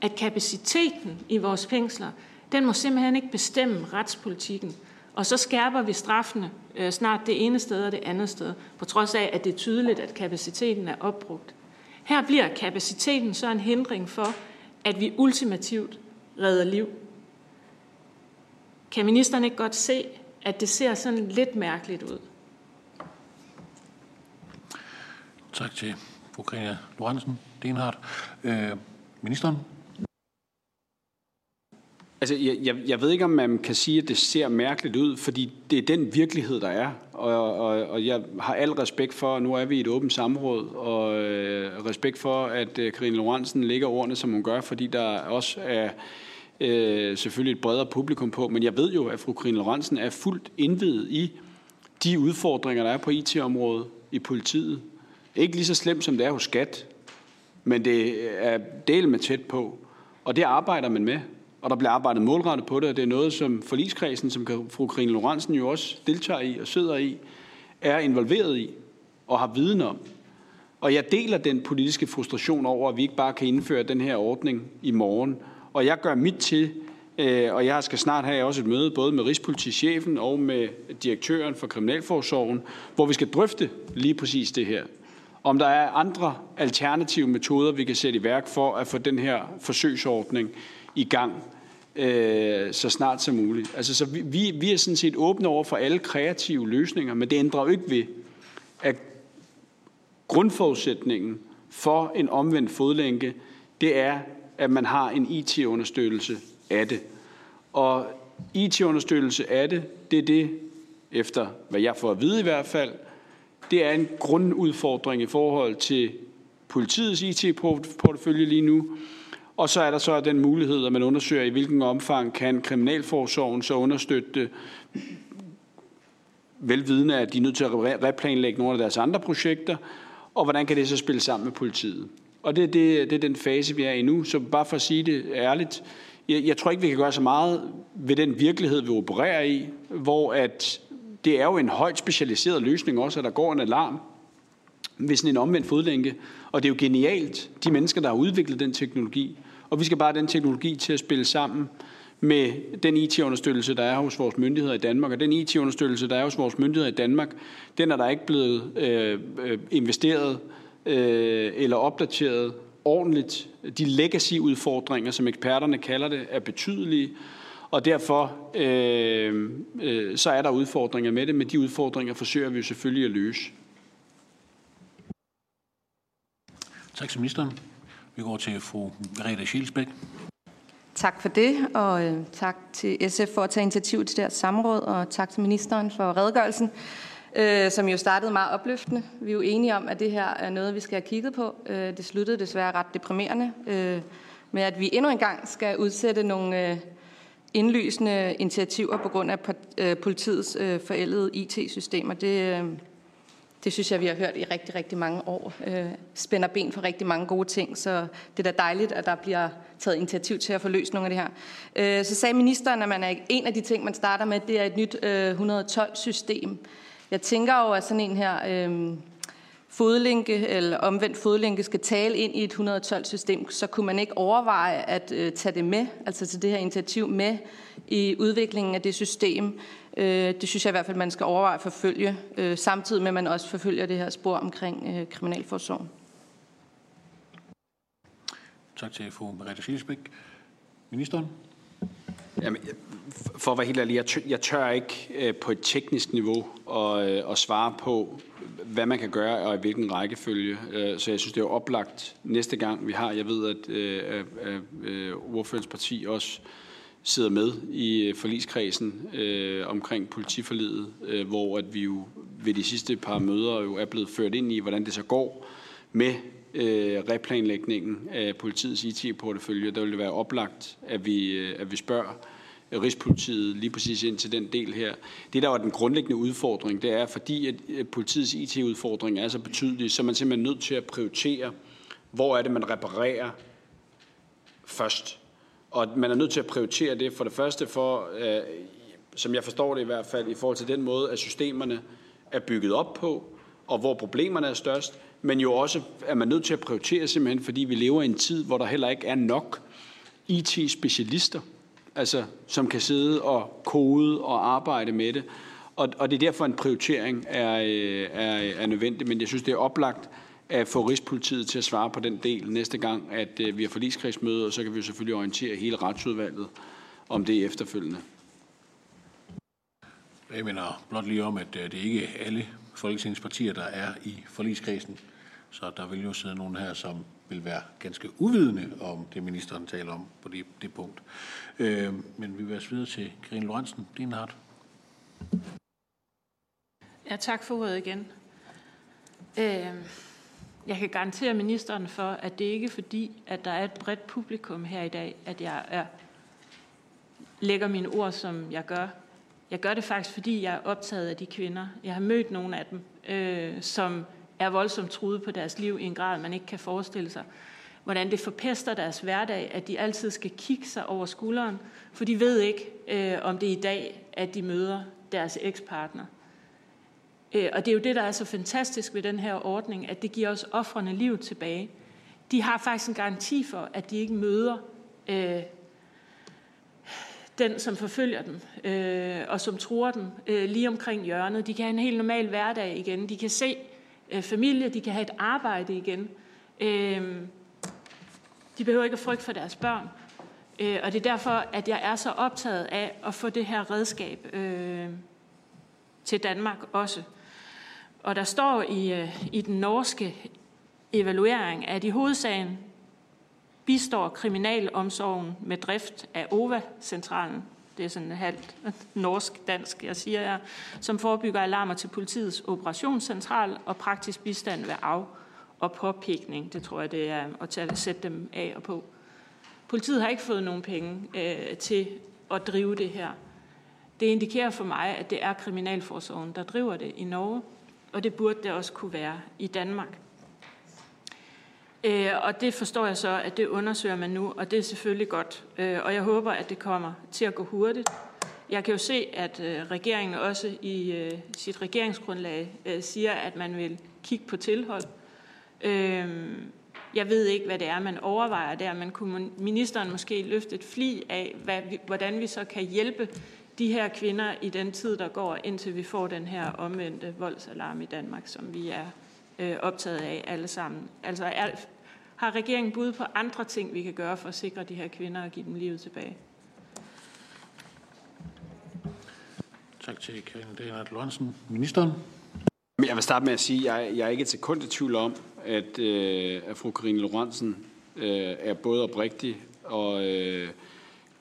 at kapaciteten i vores fængsler, den må simpelthen ikke bestemme retspolitikken. Og så skærper vi straffene øh, snart det ene sted og det andet sted, på trods af, at det er tydeligt, at kapaciteten er opbrugt. Her bliver kapaciteten så en hindring for, at vi ultimativt redder liv. Kan ministeren ikke godt se, at det ser sådan lidt mærkeligt ud? Tak til fru Karina Lorentzen Denhardt. Øh, ministeren? Altså, jeg, jeg, jeg ved ikke, om man kan sige, at det ser mærkeligt ud, fordi det er den virkelighed, der er. Og, og, og jeg har al respekt for, nu er vi i et åbent samråd, og øh, respekt for, at øh, Karine Lorentzen lægger ordene, som hun gør, fordi der også er øh, selvfølgelig et bredere publikum på. Men jeg ved jo, at fru Karine Lorentzen er fuldt indvidet i de udfordringer, der er på IT-området i politiet. Ikke lige så slemt, som det er hos skat, men det er del med tæt på. Og det arbejder man med og der bliver arbejdet målrettet på det, og det er noget, som forligskredsen, som fru Karine Lorentzen jo også deltager i og sidder i, er involveret i og har viden om. Og jeg deler den politiske frustration over, at vi ikke bare kan indføre den her ordning i morgen. Og jeg gør mit til, øh, og jeg skal snart have også et møde både med Rigspolitichefen og med direktøren for Kriminalforsorgen, hvor vi skal drøfte lige præcis det her. Om der er andre alternative metoder, vi kan sætte i værk for at få den her forsøgsordning i gang øh, så snart som muligt. Altså, så vi, vi, vi er sådan set åbne over for alle kreative løsninger, men det ændrer jo ikke ved, at grundforudsætningen for en omvendt fodlænke, det er, at man har en IT-understøttelse af det. Og IT-understøttelse af det, det er det, efter hvad jeg får at vide i hvert fald, det er en grundudfordring i forhold til politiets IT-portefølje lige nu, og så er der så den mulighed, at man undersøger, i hvilken omfang kan Kriminalforsorgen så understøtte velvidende, at de er nødt til at replanlægge nogle af deres andre projekter, og hvordan kan det så spille sammen med politiet. Og det, det, det er den fase, vi er i nu. Så bare for at sige det ærligt, jeg, jeg tror ikke, vi kan gøre så meget ved den virkelighed, vi opererer i, hvor at det er jo en højt specialiseret løsning også, at der går en alarm ved sådan en omvendt fodlænke. Og det er jo genialt, de mennesker, der har udviklet den teknologi, og vi skal bare have den teknologi til at spille sammen med den IT-understøttelse, der er hos vores myndigheder i Danmark. Og den IT-understøttelse, der er hos vores myndigheder i Danmark, den er der ikke blevet øh, øh, investeret øh, eller opdateret ordentligt. De legacy-udfordringer, som eksperterne kalder det, er betydelige. Og derfor øh, øh, så er der udfordringer med det, men de udfordringer forsøger vi jo selvfølgelig at løse. Tak til ministeren. Vi går til fru Merete Schilsbæk. Tak for det, og øh, tak til SF for at tage initiativ til det her samråd, og tak til ministeren for redegørelsen, øh, som jo startede meget opløftende. Vi er jo enige om, at det her er noget, vi skal have kigget på. Øh, det sluttede desværre ret deprimerende øh, med, at vi endnu engang skal udsætte nogle øh, indlysende initiativer på grund af øh, politiets øh, forældede IT-systemer. Det, øh, det synes jeg, vi har hørt i rigtig, rigtig mange år. Øh, spænder ben for rigtig mange gode ting, så det er da dejligt, at der bliver taget initiativ til at få løst nogle af det her. Øh, så sagde ministeren, at man er en af de ting, man starter med, det er et nyt øh, 112-system. Jeg tænker jo, at sådan en her øh, fodlænke eller omvendt fodlænke skal tale ind i et 112-system, så kunne man ikke overveje at øh, tage det med, altså til det her initiativ med i udviklingen af det system, det synes jeg i hvert fald, man skal overveje at forfølge, øh, samtidig med at man også forfølger det her spor omkring øh, kriminalforsorgen. Tak til fru Merete Silsbæk. Ministeren? Jamen, for at være helt ærlig, jeg tør, jeg tør ikke på et teknisk niveau at, at svare på, hvad man kan gøre og i hvilken rækkefølge. Så jeg synes, det er oplagt næste gang, vi har. Jeg ved, at, at, at, at ordførens parti også sidder med i øh, forligskredsen øh, omkring politiforlidet, øh, hvor at vi jo ved de sidste par møder jo er blevet ført ind i, hvordan det så går med øh, replanlægningen af politiets IT-portefølje. Der vil det være oplagt, at vi, øh, at vi spørger Rigspolitiet lige præcis ind til den del her. Det, der var den grundlæggende udfordring, det er, fordi at øh, politiets IT-udfordring er så betydelig, så er man simpelthen nødt til at prioritere, hvor er det, man reparerer først og man er nødt til at prioritere det for det første for, øh, som jeg forstår det i hvert fald, i forhold til den måde, at systemerne er bygget op på, og hvor problemerne er størst, men jo også er man nødt til at prioritere simpelthen, fordi vi lever i en tid, hvor der heller ikke er nok IT-specialister, altså, som kan sidde og kode og arbejde med det. Og, og det er derfor, en prioritering er, øh, er, er nødvendig, men jeg synes, det er oplagt at få Rigspolitiet til at svare på den del næste gang, at øh, vi har forligskredsmøde, og så kan vi jo selvfølgelig orientere hele retsudvalget om det efterfølgende. Jeg mener blot lige om, at øh, det ikke er alle folketingspartier, der er i forligskredsen. Så der vil jo sidde nogen her, som vil være ganske uvidende om det, ministeren taler om på det, det punkt. Øh, men vi vil være videre til Karine Lorentzen. Din hardt. Ja, tak for ordet igen. Øh, jeg kan garantere ministeren for, at det ikke er fordi, at der er et bredt publikum her i dag, at jeg er, lægger mine ord, som jeg gør. Jeg gør det faktisk, fordi jeg er optaget af de kvinder. Jeg har mødt nogle af dem, øh, som er voldsomt truet på deres liv i en grad, man ikke kan forestille sig. Hvordan det forpester deres hverdag, at de altid skal kigge sig over skulderen, for de ved ikke, øh, om det er i dag, at de møder deres ekspartner. Øh, og det er jo det, der er så fantastisk ved den her ordning, at det giver os offrene liv tilbage. De har faktisk en garanti for, at de ikke møder øh, den, som forfølger dem øh, og som tror dem øh, lige omkring hjørnet. De kan have en helt normal hverdag igen. De kan se øh, familie, de kan have et arbejde igen. Øh, de behøver ikke at frygte for deres børn. Øh, og det er derfor, at jeg er så optaget af at få det her redskab øh, til Danmark også. Og der står i, øh, i den norske evaluering, at i hovedsagen bistår kriminalomsorgen med drift af OVA-centralen, det er sådan halvt norsk-dansk, jeg siger jeg, som forebygger alarmer til politiets operationscentral og praktisk bistand ved af- og påpikning. Det tror jeg, det er at tage, sætte dem af og på. Politiet har ikke fået nogen penge øh, til at drive det her. Det indikerer for mig, at det er Kriminalforsorgen, der driver det i Norge og det burde det også kunne være i Danmark. Øh, og det forstår jeg så, at det undersøger man nu, og det er selvfølgelig godt. Øh, og jeg håber, at det kommer til at gå hurtigt. Jeg kan jo se, at øh, regeringen også i sit regeringsgrundlag siger, at man vil kigge på tilhold. Jeg ved ikke, hvad det er, man overvejer der, men kunne ministeren måske løfte et fli af, hvad, hvordan vi så kan hjælpe de her kvinder i den tid, der går, indtil vi får den her omvendte voldsalarm i Danmark, som vi er øh, optaget af alle sammen. Altså er, har regeringen bud på andre ting, vi kan gøre for at sikre de her kvinder og give dem livet tilbage? Tak til Karina Daniel Lorentzen. Ministeren? Jeg vil starte med at sige, at jeg, jeg er ikke til kun i tvivl om, at, øh, at fru Karine Lorentzen øh, er både oprigtig og øh,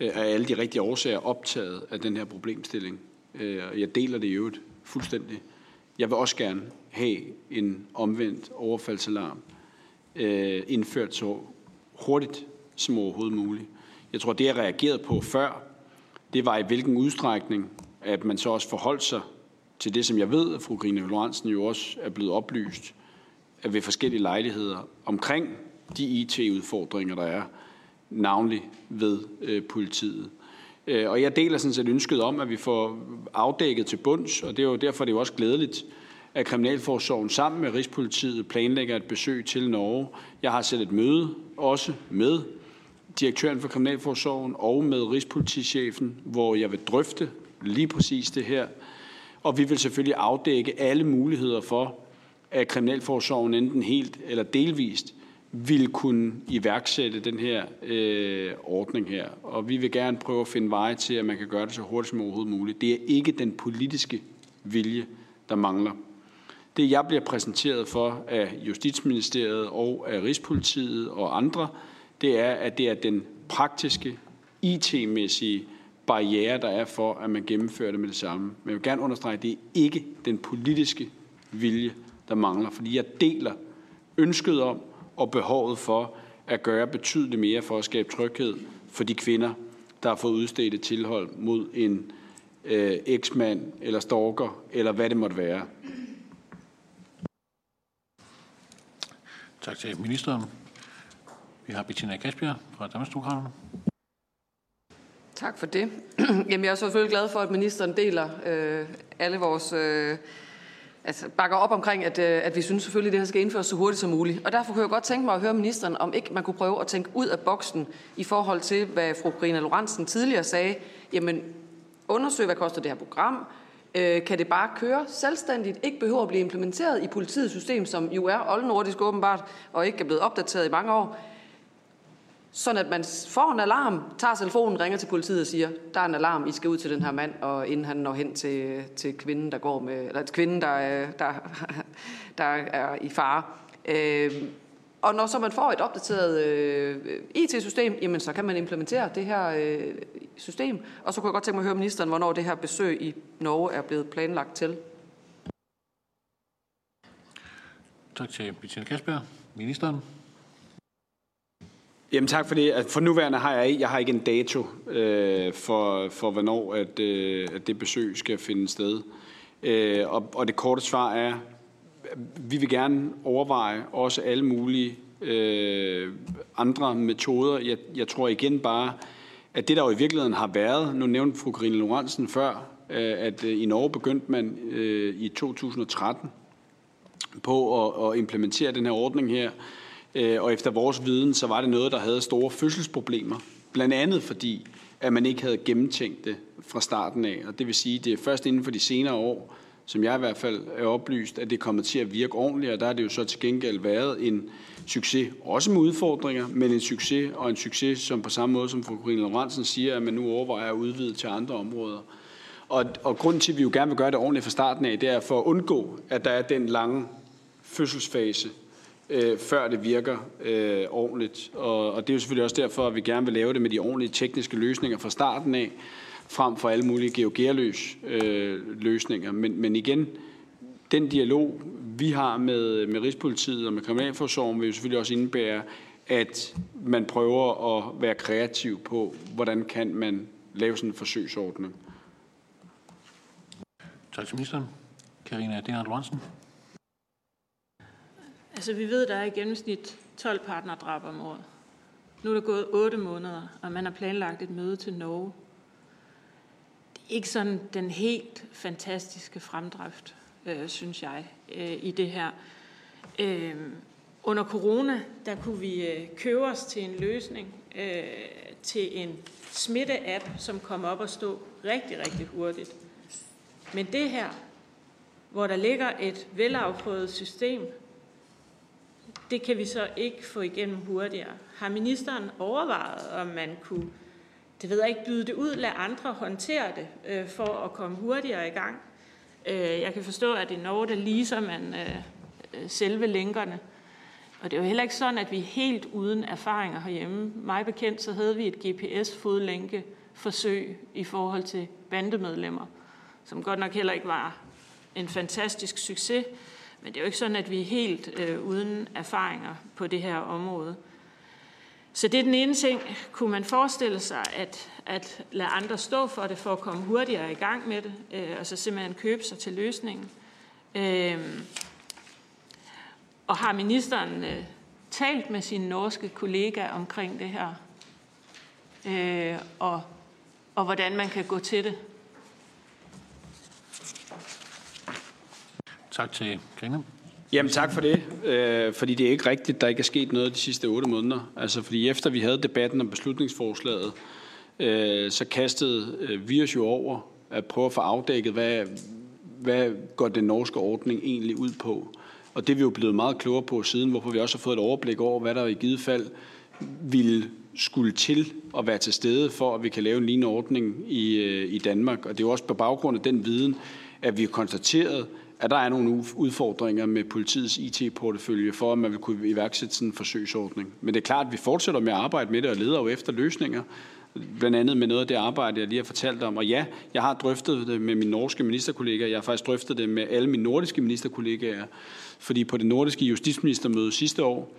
af øh, alle de rigtige årsager optaget af den her problemstilling. Øh, og jeg deler det i øvrigt fuldstændig. Jeg vil også gerne have en omvendt overfaldsalarm øh, indført så hurtigt som overhovedet muligt. Jeg tror, det jeg reagerede på før, det var i hvilken udstrækning, at man så også forholdt sig til det, som jeg ved, at fru Grine Lorentzen jo også er blevet oplyst ved forskellige lejligheder omkring de IT-udfordringer, der er navnlig ved øh, politiet. Øh, og jeg deler sådan set ønsket om, at vi får afdækket til bunds, og det er jo derfor, det er jo også glædeligt, at Kriminalforsorgen sammen med Rigspolitiet planlægger et besøg til Norge. Jeg har selv et møde også med direktøren for Kriminalforsorgen og med Rigspolitichefen, hvor jeg vil drøfte lige præcis det her. Og vi vil selvfølgelig afdække alle muligheder for, at Kriminalforsorgen enten helt eller delvist vil kunne iværksætte den her øh, ordning her. Og vi vil gerne prøve at finde veje til, at man kan gøre det så hurtigt som overhovedet muligt. Det er ikke den politiske vilje, der mangler. Det jeg bliver præsenteret for af Justitsministeriet og af Rigspolitiet og andre, det er, at det er den praktiske, IT-mæssige barriere, der er for, at man gennemfører det med det samme. Men jeg vil gerne understrege, at det er ikke den politiske vilje, der mangler. Fordi jeg deler ønsket om, og behovet for at gøre betydeligt mere for at skabe tryghed for de kvinder, der har fået udstedt et tilhold mod en øh, eksmand eller stalker, eller hvad det måtte være. Tak til ministeren. Vi har Bettina Kasper fra Danmarksdemokraterne. Tak for det. Jamen, jeg er selvfølgelig glad for, at ministeren deler øh, alle vores... Øh, altså bakker op omkring, at, øh, at vi synes selvfølgelig, at det her skal indføres så hurtigt som muligt. Og derfor kunne jeg godt tænke mig at høre ministeren, om ikke man kunne prøve at tænke ud af boksen i forhold til, hvad fru Karina Lorentzen tidligere sagde. Jamen, undersøg, hvad koster det her program? Øh, kan det bare køre selvstændigt? Ikke behøver at blive implementeret i politiets system, som jo er oldnordisk åbenbart, og ikke er blevet opdateret i mange år sådan at man får en alarm, tager telefonen, ringer til politiet og siger, der er en alarm, I skal ud til den her mand, og inden han når hen til, til kvinden, der går med, eller kvinden, der, der, der er i fare. Øh, og når så man får et opdateret øh, IT-system, jamen så kan man implementere det her øh, system. Og så kunne jeg godt tænke mig at høre ministeren, hvornår det her besøg i Norge er blevet planlagt til. Tak til Bettina Kasper. Ministeren. Jamen tak for det. Altså, for nuværende har jeg, jeg har ikke en dato øh, for, for, hvornår at, øh, at det besøg skal finde sted. Øh, og, og det korte svar er, vi vil gerne overveje også alle mulige øh, andre metoder. Jeg, jeg tror igen bare, at det der jo i virkeligheden har været, nu nævnte fru Karine Lorentzen før, øh, at øh, i Norge begyndte man øh, i 2013 på at, at implementere den her ordning her, Øh, og efter vores viden, så var det noget, der havde store fødselsproblemer. Blandt andet fordi, at man ikke havde gennemtænkt det fra starten af. Og det vil sige, at det er først inden for de senere år, som jeg i hvert fald er oplyst, at det kommer til at virke ordentligt, og der har det jo så til gengæld været en succes, også med udfordringer, men en succes, og en succes, som på samme måde som fru Corine Lorentzen siger, at man nu overvejer at udvide til andre områder. Og, og grunden til, at vi jo gerne vil gøre det ordentligt fra starten af, det er for at undgå, at der er den lange fødselsfase, øh, før det virker øh, ordentligt. Og, og det er jo selvfølgelig også derfor, at vi gerne vil lave det med de ordentlige tekniske løsninger fra starten af, frem for alle mulige geogerløs øh, løsninger. Men, men igen, den dialog, vi har med, med Rigspolitiet og med Kriminalforsorgen, vil jo selvfølgelig også indebære, at man prøver at være kreativ på, hvordan kan man lave sådan en forsøgsordning. Tak til ministeren. Karina Denert Lorentzen. Altså, vi ved, der er i gennemsnit 12 partnerdrab om året. Nu er der gået 8 måneder, og man har planlagt et møde til Norge. Det er ikke sådan den helt fantastiske fremdrift, øh, synes jeg, øh, i det her. Øh, under corona, der kunne vi øh, købe os til en løsning, øh, til en smitteapp, som kom op og stå rigtig, rigtig hurtigt. Men det her, hvor der ligger et velafprøvet system, det kan vi så ikke få igennem hurtigere. Har ministeren overvejet, om man kunne, det ved jeg ikke, byde det ud, lade andre håndtere det, øh, for at komme hurtigere i gang? Øh, jeg kan forstå, at i Norge, der leaser man øh, øh selve lænkerne. Og det er jo heller ikke sådan, at vi er helt uden erfaringer herhjemme. Mig bekendt, så havde vi et GPS-fodlænke forsøg i forhold til bandemedlemmer, som godt nok heller ikke var en fantastisk succes, men det er jo ikke sådan, at vi er helt øh, uden erfaringer på det her område. Så det er den ene ting. Kunne man forestille sig at, at lade andre stå for det, for at komme hurtigere i gang med det, øh, og så simpelthen købe sig til løsningen? Øh, og har ministeren øh, talt med sin norske kollega omkring det her? Øh, og, og hvordan man kan gå til det? Tak til Grine. Jamen tak for det, øh, fordi det er ikke rigtigt, der ikke er sket noget de sidste otte måneder. Altså fordi efter vi havde debatten om beslutningsforslaget, øh, så kastede øh, vi os jo over at prøve at få afdækket, hvad, hvad går den norske ordning egentlig ud på. Og det er vi jo blevet meget klogere på siden, hvorfor vi også har fået et overblik over, hvad der i givet fald ville skulle til at være til stede for, at vi kan lave en lignende ordning i, øh, i Danmark. Og det er jo også på baggrund af den viden, at vi har konstateret, at der er nogle udfordringer med politiets IT-portefølje for, at man vil kunne iværksætte sådan en forsøgsordning. Men det er klart, at vi fortsætter med at arbejde med det og leder jo efter løsninger, blandt andet med noget af det arbejde, jeg lige har fortalt om. Og ja, jeg har drøftet det med mine norske ministerkollegaer. Jeg har faktisk drøftet det med alle mine nordiske ministerkollegaer. Fordi på det nordiske justitsministermøde sidste år,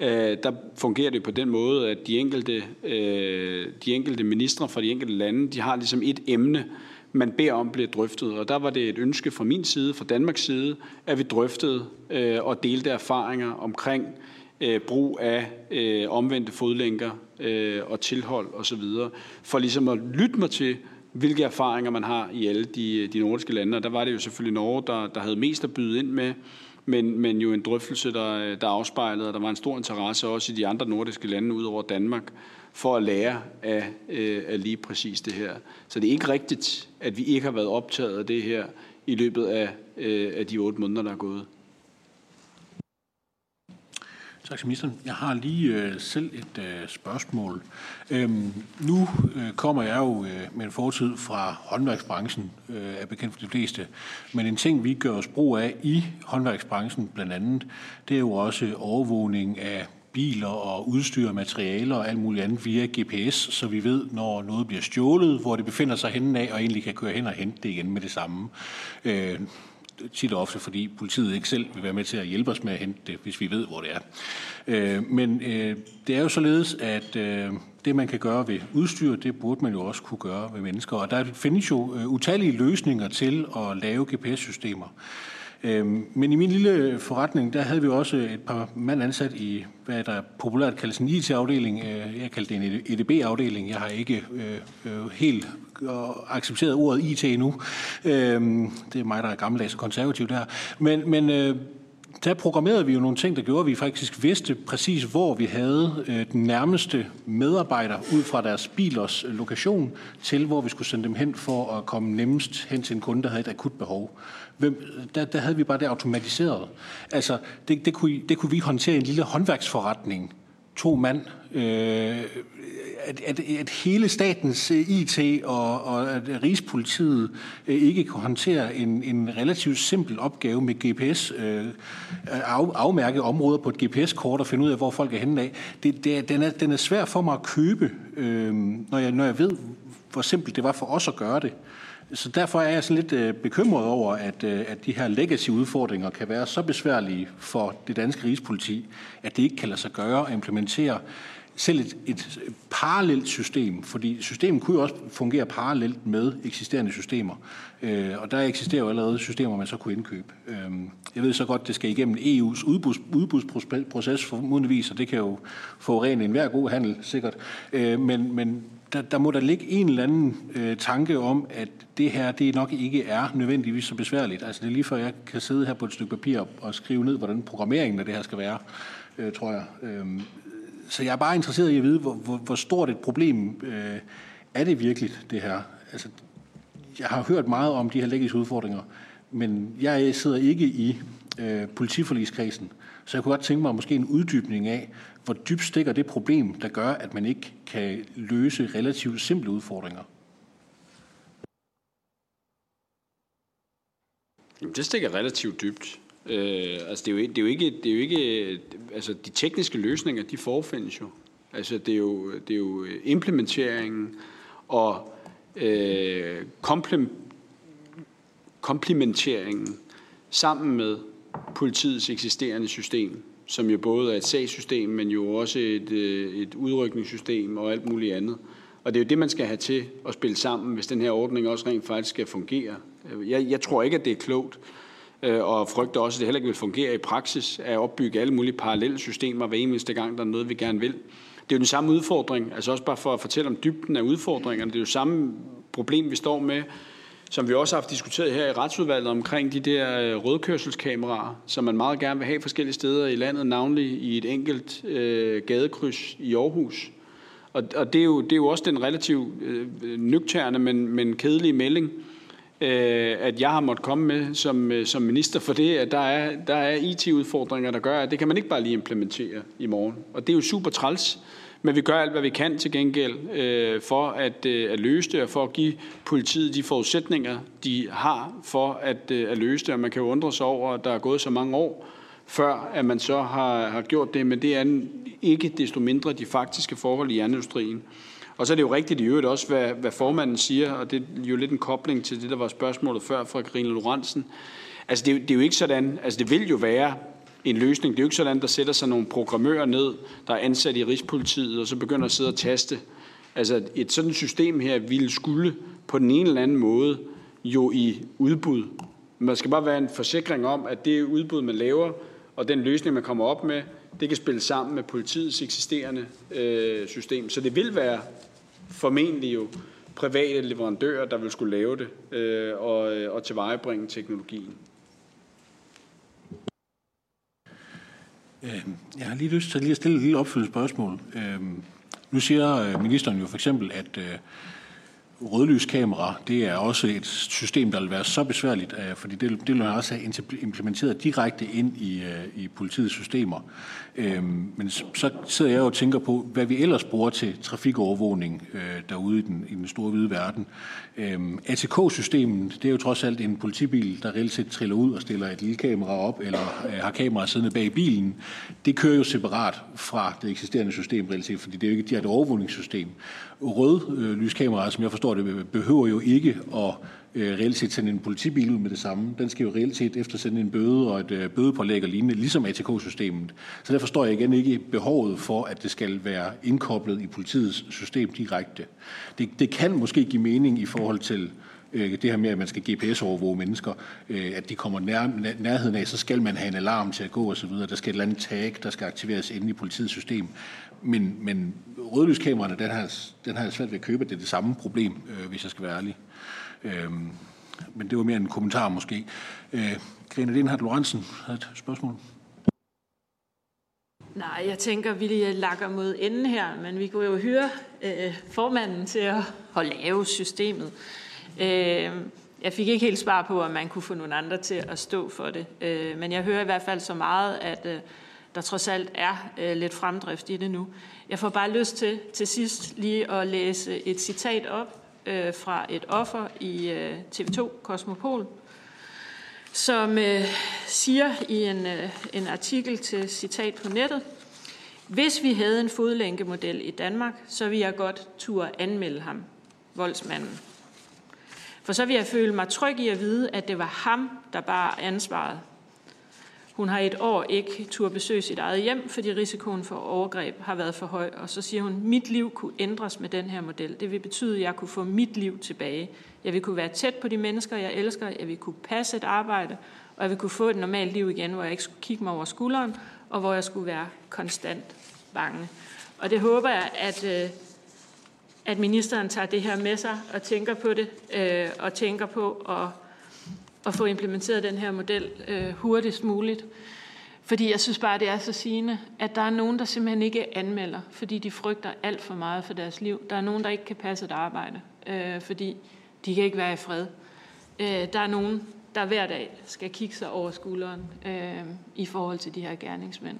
øh, der fungerer det på den måde, at de enkelte, øh, de enkelte ministre fra de enkelte lande, de har ligesom et emne, man beder om bliver drøftet. Og der var det et ønske fra min side, fra Danmarks side, at vi drøftede øh, og delte erfaringer omkring øh, brug af øh, omvendte fodlænker øh, og tilhold osv., for ligesom at lytte mig til, hvilke erfaringer man har i alle de, øh, de nordiske lande. Og der var det jo selvfølgelig Norge, der, der havde mest at byde ind med, men, men jo en drøftelse, der, der afspejlede, og der var en stor interesse også i de andre nordiske lande ud over Danmark, for at lære af, øh, af lige præcis det her. Så det er ikke rigtigt, at vi ikke har været optaget af det her i løbet af, øh, af de otte måneder, der er gået. Tak til ministeren. Jeg har lige øh, selv et øh, spørgsmål. Øhm, nu øh, kommer jeg jo øh, med en fortid fra håndværksbranchen, øh, er bekendt for de fleste. Men en ting, vi gør os brug af i håndværksbranchen blandt andet, det er jo også overvågning af biler og udstyr og materialer og alt muligt andet via GPS, så vi ved, når noget bliver stjålet, hvor det befinder sig henne af, og egentlig kan køre hen og hente det igen med det samme. Øh, tit og ofte, fordi politiet ikke selv vil være med til at hjælpe os med at hente det, hvis vi ved, hvor det er. Øh, men øh, det er jo således, at øh, det, man kan gøre ved udstyr, det burde man jo også kunne gøre ved mennesker. Og der findes jo øh, utallige løsninger til at lave GPS-systemer. Øhm, men i min lille forretning, der havde vi også et par mand ansat i, hvad der populært kaldes en IT-afdeling. Øh, jeg kaldte det en EDB-afdeling. Jeg har ikke øh, øh helt øh, accepteret ordet IT endnu. Øhm, det er mig, der er gammeldags og konservativ der. Men, men der programmerede vi jo nogle ting, der gjorde, at vi faktisk vidste præcis, hvor vi havde øh, den nærmeste medarbejder ud fra deres bilers lokation til, hvor vi skulle sende dem hen for at komme nemmest hen til en kunde, der havde et akut behov. Hvem, der, der havde vi bare det automatiseret. Altså, det, det, kunne, det kunne vi håndtere i en lille håndværksforretning. To mand. Øh, at, at, at hele statens øh, IT og, og at Rigspolitiet øh, ikke kunne håndtere en, en relativt simpel opgave med GPS, øh, af, afmærke områder på et GPS-kort og finde ud af, hvor folk er henne af. Det, det, den, er, den er svær for mig at købe, øh, når, jeg, når jeg ved, hvor simpelt det var for os at gøre det. Så derfor er jeg sådan lidt øh, bekymret over, at, øh, at de her legacy-udfordringer kan være så besværlige for det danske rigspoliti, at det ikke kan lade sig gøre at implementere selv et, et parallelt system, fordi systemet kunne jo også fungere parallelt med eksisterende systemer. Øh, og der eksisterer jo allerede systemer, man så kunne indkøbe. Øh, jeg ved så godt, det skal igennem EU's udbuds, udbudsproces formodentligvis, og det kan jo få ren en god handel, sikkert. Øh, men, men der, der må der ligge en eller anden øh, tanke om, at det her det nok ikke er nødvendigvis så besværligt. Altså det er lige før, jeg kan sidde her på et stykke papir og, og skrive ned, hvordan programmeringen af det her skal være, øh, tror jeg. Øh, så jeg er bare interesseret i at vide, hvor, hvor, hvor stort et problem øh, er det virkelig, det her. Altså, jeg har hørt meget om de her lægges udfordringer, men jeg sidder ikke i øh, politiforligskredsen, så jeg kunne godt tænke mig måske en uddybning af, hvor dybt stikker det problem, der gør, at man ikke kan løse relativt simple udfordringer. Det stikker relativt dybt. Øh, altså det er jo, det er jo ikke, det er jo ikke, altså de tekniske løsninger, de forfindes jo. Altså det er jo, det er jo implementeringen og øh, komplem, komplementeringen sammen med politiets eksisterende system, som jo både er et sagssystem, men jo også et, øh, et udrykningssystem og alt muligt andet. Og det er jo det, man skal have til at spille sammen, hvis den her ordning også rent faktisk skal fungere. Jeg, jeg tror ikke, at det er klogt øh, og frygter også, at det heller ikke vil fungere i praksis at opbygge alle mulige parallelle systemer hver eneste gang, der er noget, vi gerne vil. Det er jo den samme udfordring, altså også bare for at fortælle om dybden af udfordringerne. Det er jo samme problem, vi står med, som vi også har haft diskuteret her i retsudvalget omkring de der øh, rødkørselskameraer, som man meget gerne vil have forskellige steder i landet, navnlig i et enkelt øh, gadekryds i Aarhus. Og, og det, er jo, det er jo også den relativt øh, nøgterne, men, men kedelige melding, øh, at jeg har måttet komme med som, øh, som minister for det, at der er, der er IT-udfordringer, der gør, at det kan man ikke bare lige implementere i morgen. Og det er jo super træls, men vi gør alt, hvad vi kan til gengæld øh, for at, øh, at løse det, og for at give politiet de forudsætninger, de har for at, øh, at løse det. Og man kan jo undre sig over, at der er gået så mange år, før at man så har, har gjort det, men det er ikke desto mindre de faktiske forhold i jernindustrien. Og så er det jo rigtigt i øvrigt også, hvad, hvad formanden siger, og det er jo lidt en kobling til det, der var spørgsmålet før fra Karine Lorentzen. Altså det, det er jo ikke sådan, altså det vil jo være en løsning. Det er jo ikke sådan, der sætter sig nogle programmører ned, der er ansat i Rigspolitiet, og så begynder at sidde og taste. Altså et sådan system her ville skulle på den ene eller anden måde jo i udbud. Man skal bare være en forsikring om, at det udbud, man laver, og den løsning, man kommer op med, det kan spille sammen med politiets eksisterende øh, system. Så det vil være formentlig jo private leverandører, der vil skulle lave det øh, og, øh, og tilvejebringe teknologien. Øhm, jeg har lige lyst til lige at stille et lille opfølgende spørgsmål. Øhm, nu siger øh, ministeren jo for eksempel, at øh, rødlyskamera, det er også et system, der vil være så besværligt, øh, fordi det, det vil man også have implementeret direkte ind i, øh, i politiets systemer. Øhm, men så sidder jeg og tænker på, hvad vi ellers bruger til trafikovervågning øh, derude i den, i den store hvide verden. Øhm, ATK-systemet, det er jo trods alt en politibil, der reelt set triller ud og stiller et lille kamera op, eller øh, har kamera siddende bag bilen. Det kører jo separat fra det eksisterende system reelt set, fordi det er jo ikke direkte overvågningssystem. Rød øh, som jeg forstår det, behøver jo ikke at øh, reelt set sende en politibil ud med det samme. Den skal jo reelt set eftersende en bøde og et øh, bødepålæg og lignende, ligesom ATK-systemet. Så der forstår jeg igen ikke behovet for, at det skal være indkoblet i politiets system direkte. Det, det kan måske give mening i forhold til øh, det her med, at man skal GPS-overvåge mennesker, øh, at de kommer nær, nærheden af, så skal man have en alarm til at gå osv. Der skal et eller andet tag, der skal aktiveres inde i politiets system. Men, men rødlyskameraerne, den har, den har jeg svært ved at købe, det er det samme problem, øh, hvis jeg skal være ærlig. Øh, men det var mere en kommentar måske. Øh, Grene Lindhardt Lorentzen havde et spørgsmål. Nej, jeg tænker, vi lakker mod enden her, men vi kunne jo høre øh, formanden til at, at lave systemet. Øh, jeg fik ikke helt svar på, om man kunne få nogle andre til at stå for det, øh, men jeg hører i hvert fald så meget, at øh, der trods alt er øh, lidt fremdrift i det nu. Jeg får bare lyst til til sidst lige at læse et citat op øh, fra et offer i øh, TV2 Kosmopol, som øh, siger i en, øh, en artikel til citat på nettet, hvis vi havde en fodlænkemodel i Danmark, så ville jeg godt turde anmelde ham, voldsmanden. For så ville jeg føle mig tryg i at vide, at det var ham, der bar ansvaret hun har et år ikke tur besøge sit eget hjem, fordi risikoen for overgreb har været for høj. Og så siger hun, mit liv kunne ændres med den her model. Det vil betyde, at jeg kunne få mit liv tilbage. Jeg vil kunne være tæt på de mennesker, jeg elsker. Jeg vil kunne passe et arbejde. Og jeg vil kunne få et normalt liv igen, hvor jeg ikke skulle kigge mig over skulderen, og hvor jeg skulle være konstant bange. Og det håber jeg, at, øh, at ministeren tager det her med sig og tænker på det, øh, og tænker på at at få implementeret den her model øh, hurtigst muligt. Fordi jeg synes bare, det er så sigende, at der er nogen, der simpelthen ikke anmelder, fordi de frygter alt for meget for deres liv. Der er nogen, der ikke kan passe et arbejde, øh, fordi de kan ikke være i fred. Øh, der er nogen, der hver dag skal kigge sig over skulderen øh, i forhold til de her gerningsmænd.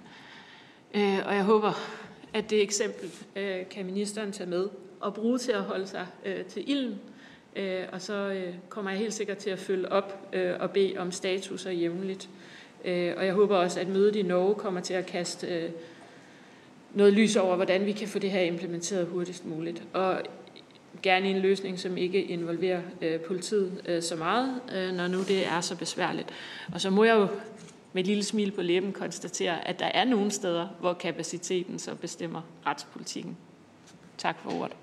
Øh, og jeg håber, at det eksempel øh, kan ministeren tage med og bruge til at holde sig øh, til ilden Øh, og så øh, kommer jeg helt sikkert til at følge op øh, og bede om statuser jævnligt. Øh, og jeg håber også, at mødet i Norge kommer til at kaste øh, noget lys over, hvordan vi kan få det her implementeret hurtigst muligt. Og gerne en løsning, som ikke involverer øh, politiet så meget, når nu det er så besværligt. Og så må jeg jo med et lille smil på læben konstatere, at der er nogle steder, hvor kapaciteten så bestemmer retspolitikken. Tak for ordet.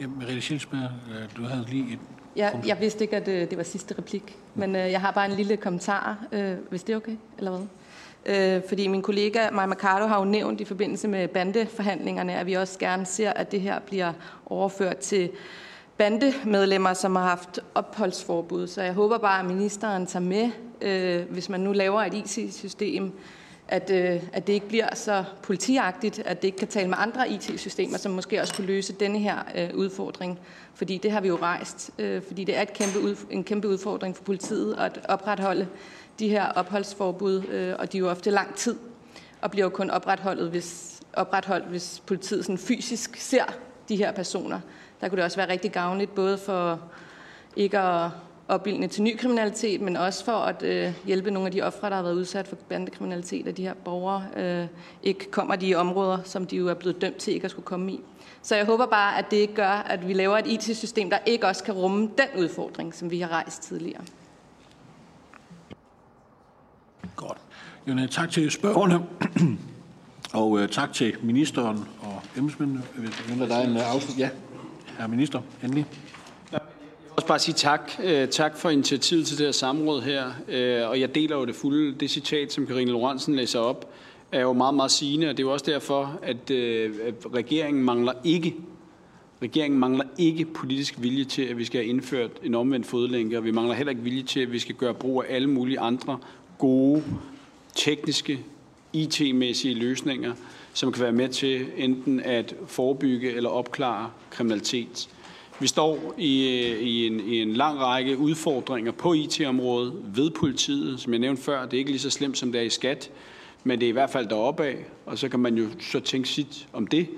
Ja, Merete Schilsberg, øh, du havde lige et Ja, jeg vidste ikke, at det, øh, det var sidste replik, men øh, jeg har bare en lille kommentar, øh, hvis det er okay, eller hvad? Øh, fordi min kollega Maja Mercado har jo nævnt i forbindelse med bandeforhandlingerne, at vi også gerne ser, at det her bliver overført til bandemedlemmer, som har haft opholdsforbud. Så jeg håber bare, at ministeren tager med, øh, hvis man nu laver et IT-system, at, øh, at det ikke bliver så politiagtigt, at det ikke kan tale med andre IT-systemer, som måske også kunne løse denne her øh, udfordring. Fordi det har vi jo rejst, øh, fordi det er et kæmpe ud, en kæmpe udfordring for politiet at opretholde de her opholdsforbud, øh, og de er jo ofte lang tid, og bliver jo kun opretholdt, hvis, opretholdt, hvis politiet sådan fysisk ser de her personer. Der kunne det også være rigtig gavnligt, både for ikke at opbildende til ny kriminalitet, men også for at øh, hjælpe nogle af de ofre, der har været udsat for bandekriminalitet, at de her borgere øh, ikke kommer de områder, som de jo er blevet dømt til ikke at skulle komme i. Så jeg håber bare, at det ikke gør, at vi laver et IT-system, der ikke også kan rumme den udfordring, som vi har rejst tidligere. Godt. Jamen, øh, tak til spørgerne, og øh, tak til ministeren og embedsmændene. der er en uh, afslut. Ja, herre minister, endelig også bare sige tak. Øh, tak for initiativet til det her samråd her. Øh, og jeg deler jo det fulde. Det citat, som Karine Lorentzen læser op, er jo meget, meget sigende. Og det er jo også derfor, at, øh, at regeringen mangler ikke Regeringen mangler ikke politisk vilje til, at vi skal have indført en omvendt fodlænke, og vi mangler heller ikke vilje til, at vi skal gøre brug af alle mulige andre gode, tekniske, IT-mæssige løsninger, som kan være med til enten at forebygge eller opklare kriminalitet. Vi står i, i, en, i en lang række udfordringer på IT-området ved politiet. Som jeg nævnte før, det er ikke lige så slemt, som det er i skat, men det er i hvert fald deroppe af, og så kan man jo så tænke sit om det.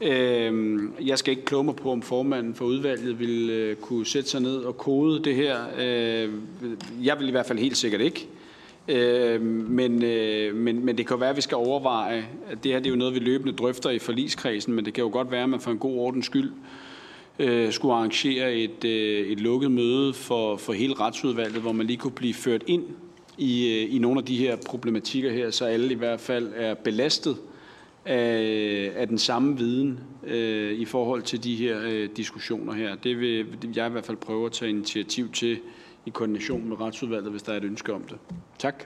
Øhm, jeg skal ikke kloge mig på, om formanden for udvalget vil øh, kunne sætte sig ned og kode det her. Øh, jeg vil i hvert fald helt sikkert ikke. Øhm, men, øh, men, men det kan være, at vi skal overveje, at det her det er jo noget, vi løbende drøfter i forligskredsen, men det kan jo godt være, at man for en god ordens skyld øh, skulle arrangere et, øh, et lukket møde for, for hele retsudvalget, hvor man lige kunne blive ført ind i, øh, i nogle af de her problematikker her, så alle i hvert fald er belastet af, af den samme viden øh, i forhold til de her øh, diskussioner her. Det vil jeg i hvert fald prøve at tage initiativ til i koordination med retsudvalget, hvis der er et ønske om det. Tak.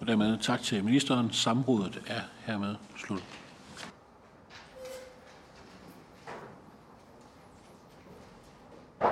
Og dermed tak til ministeren. Samrådet er hermed slut.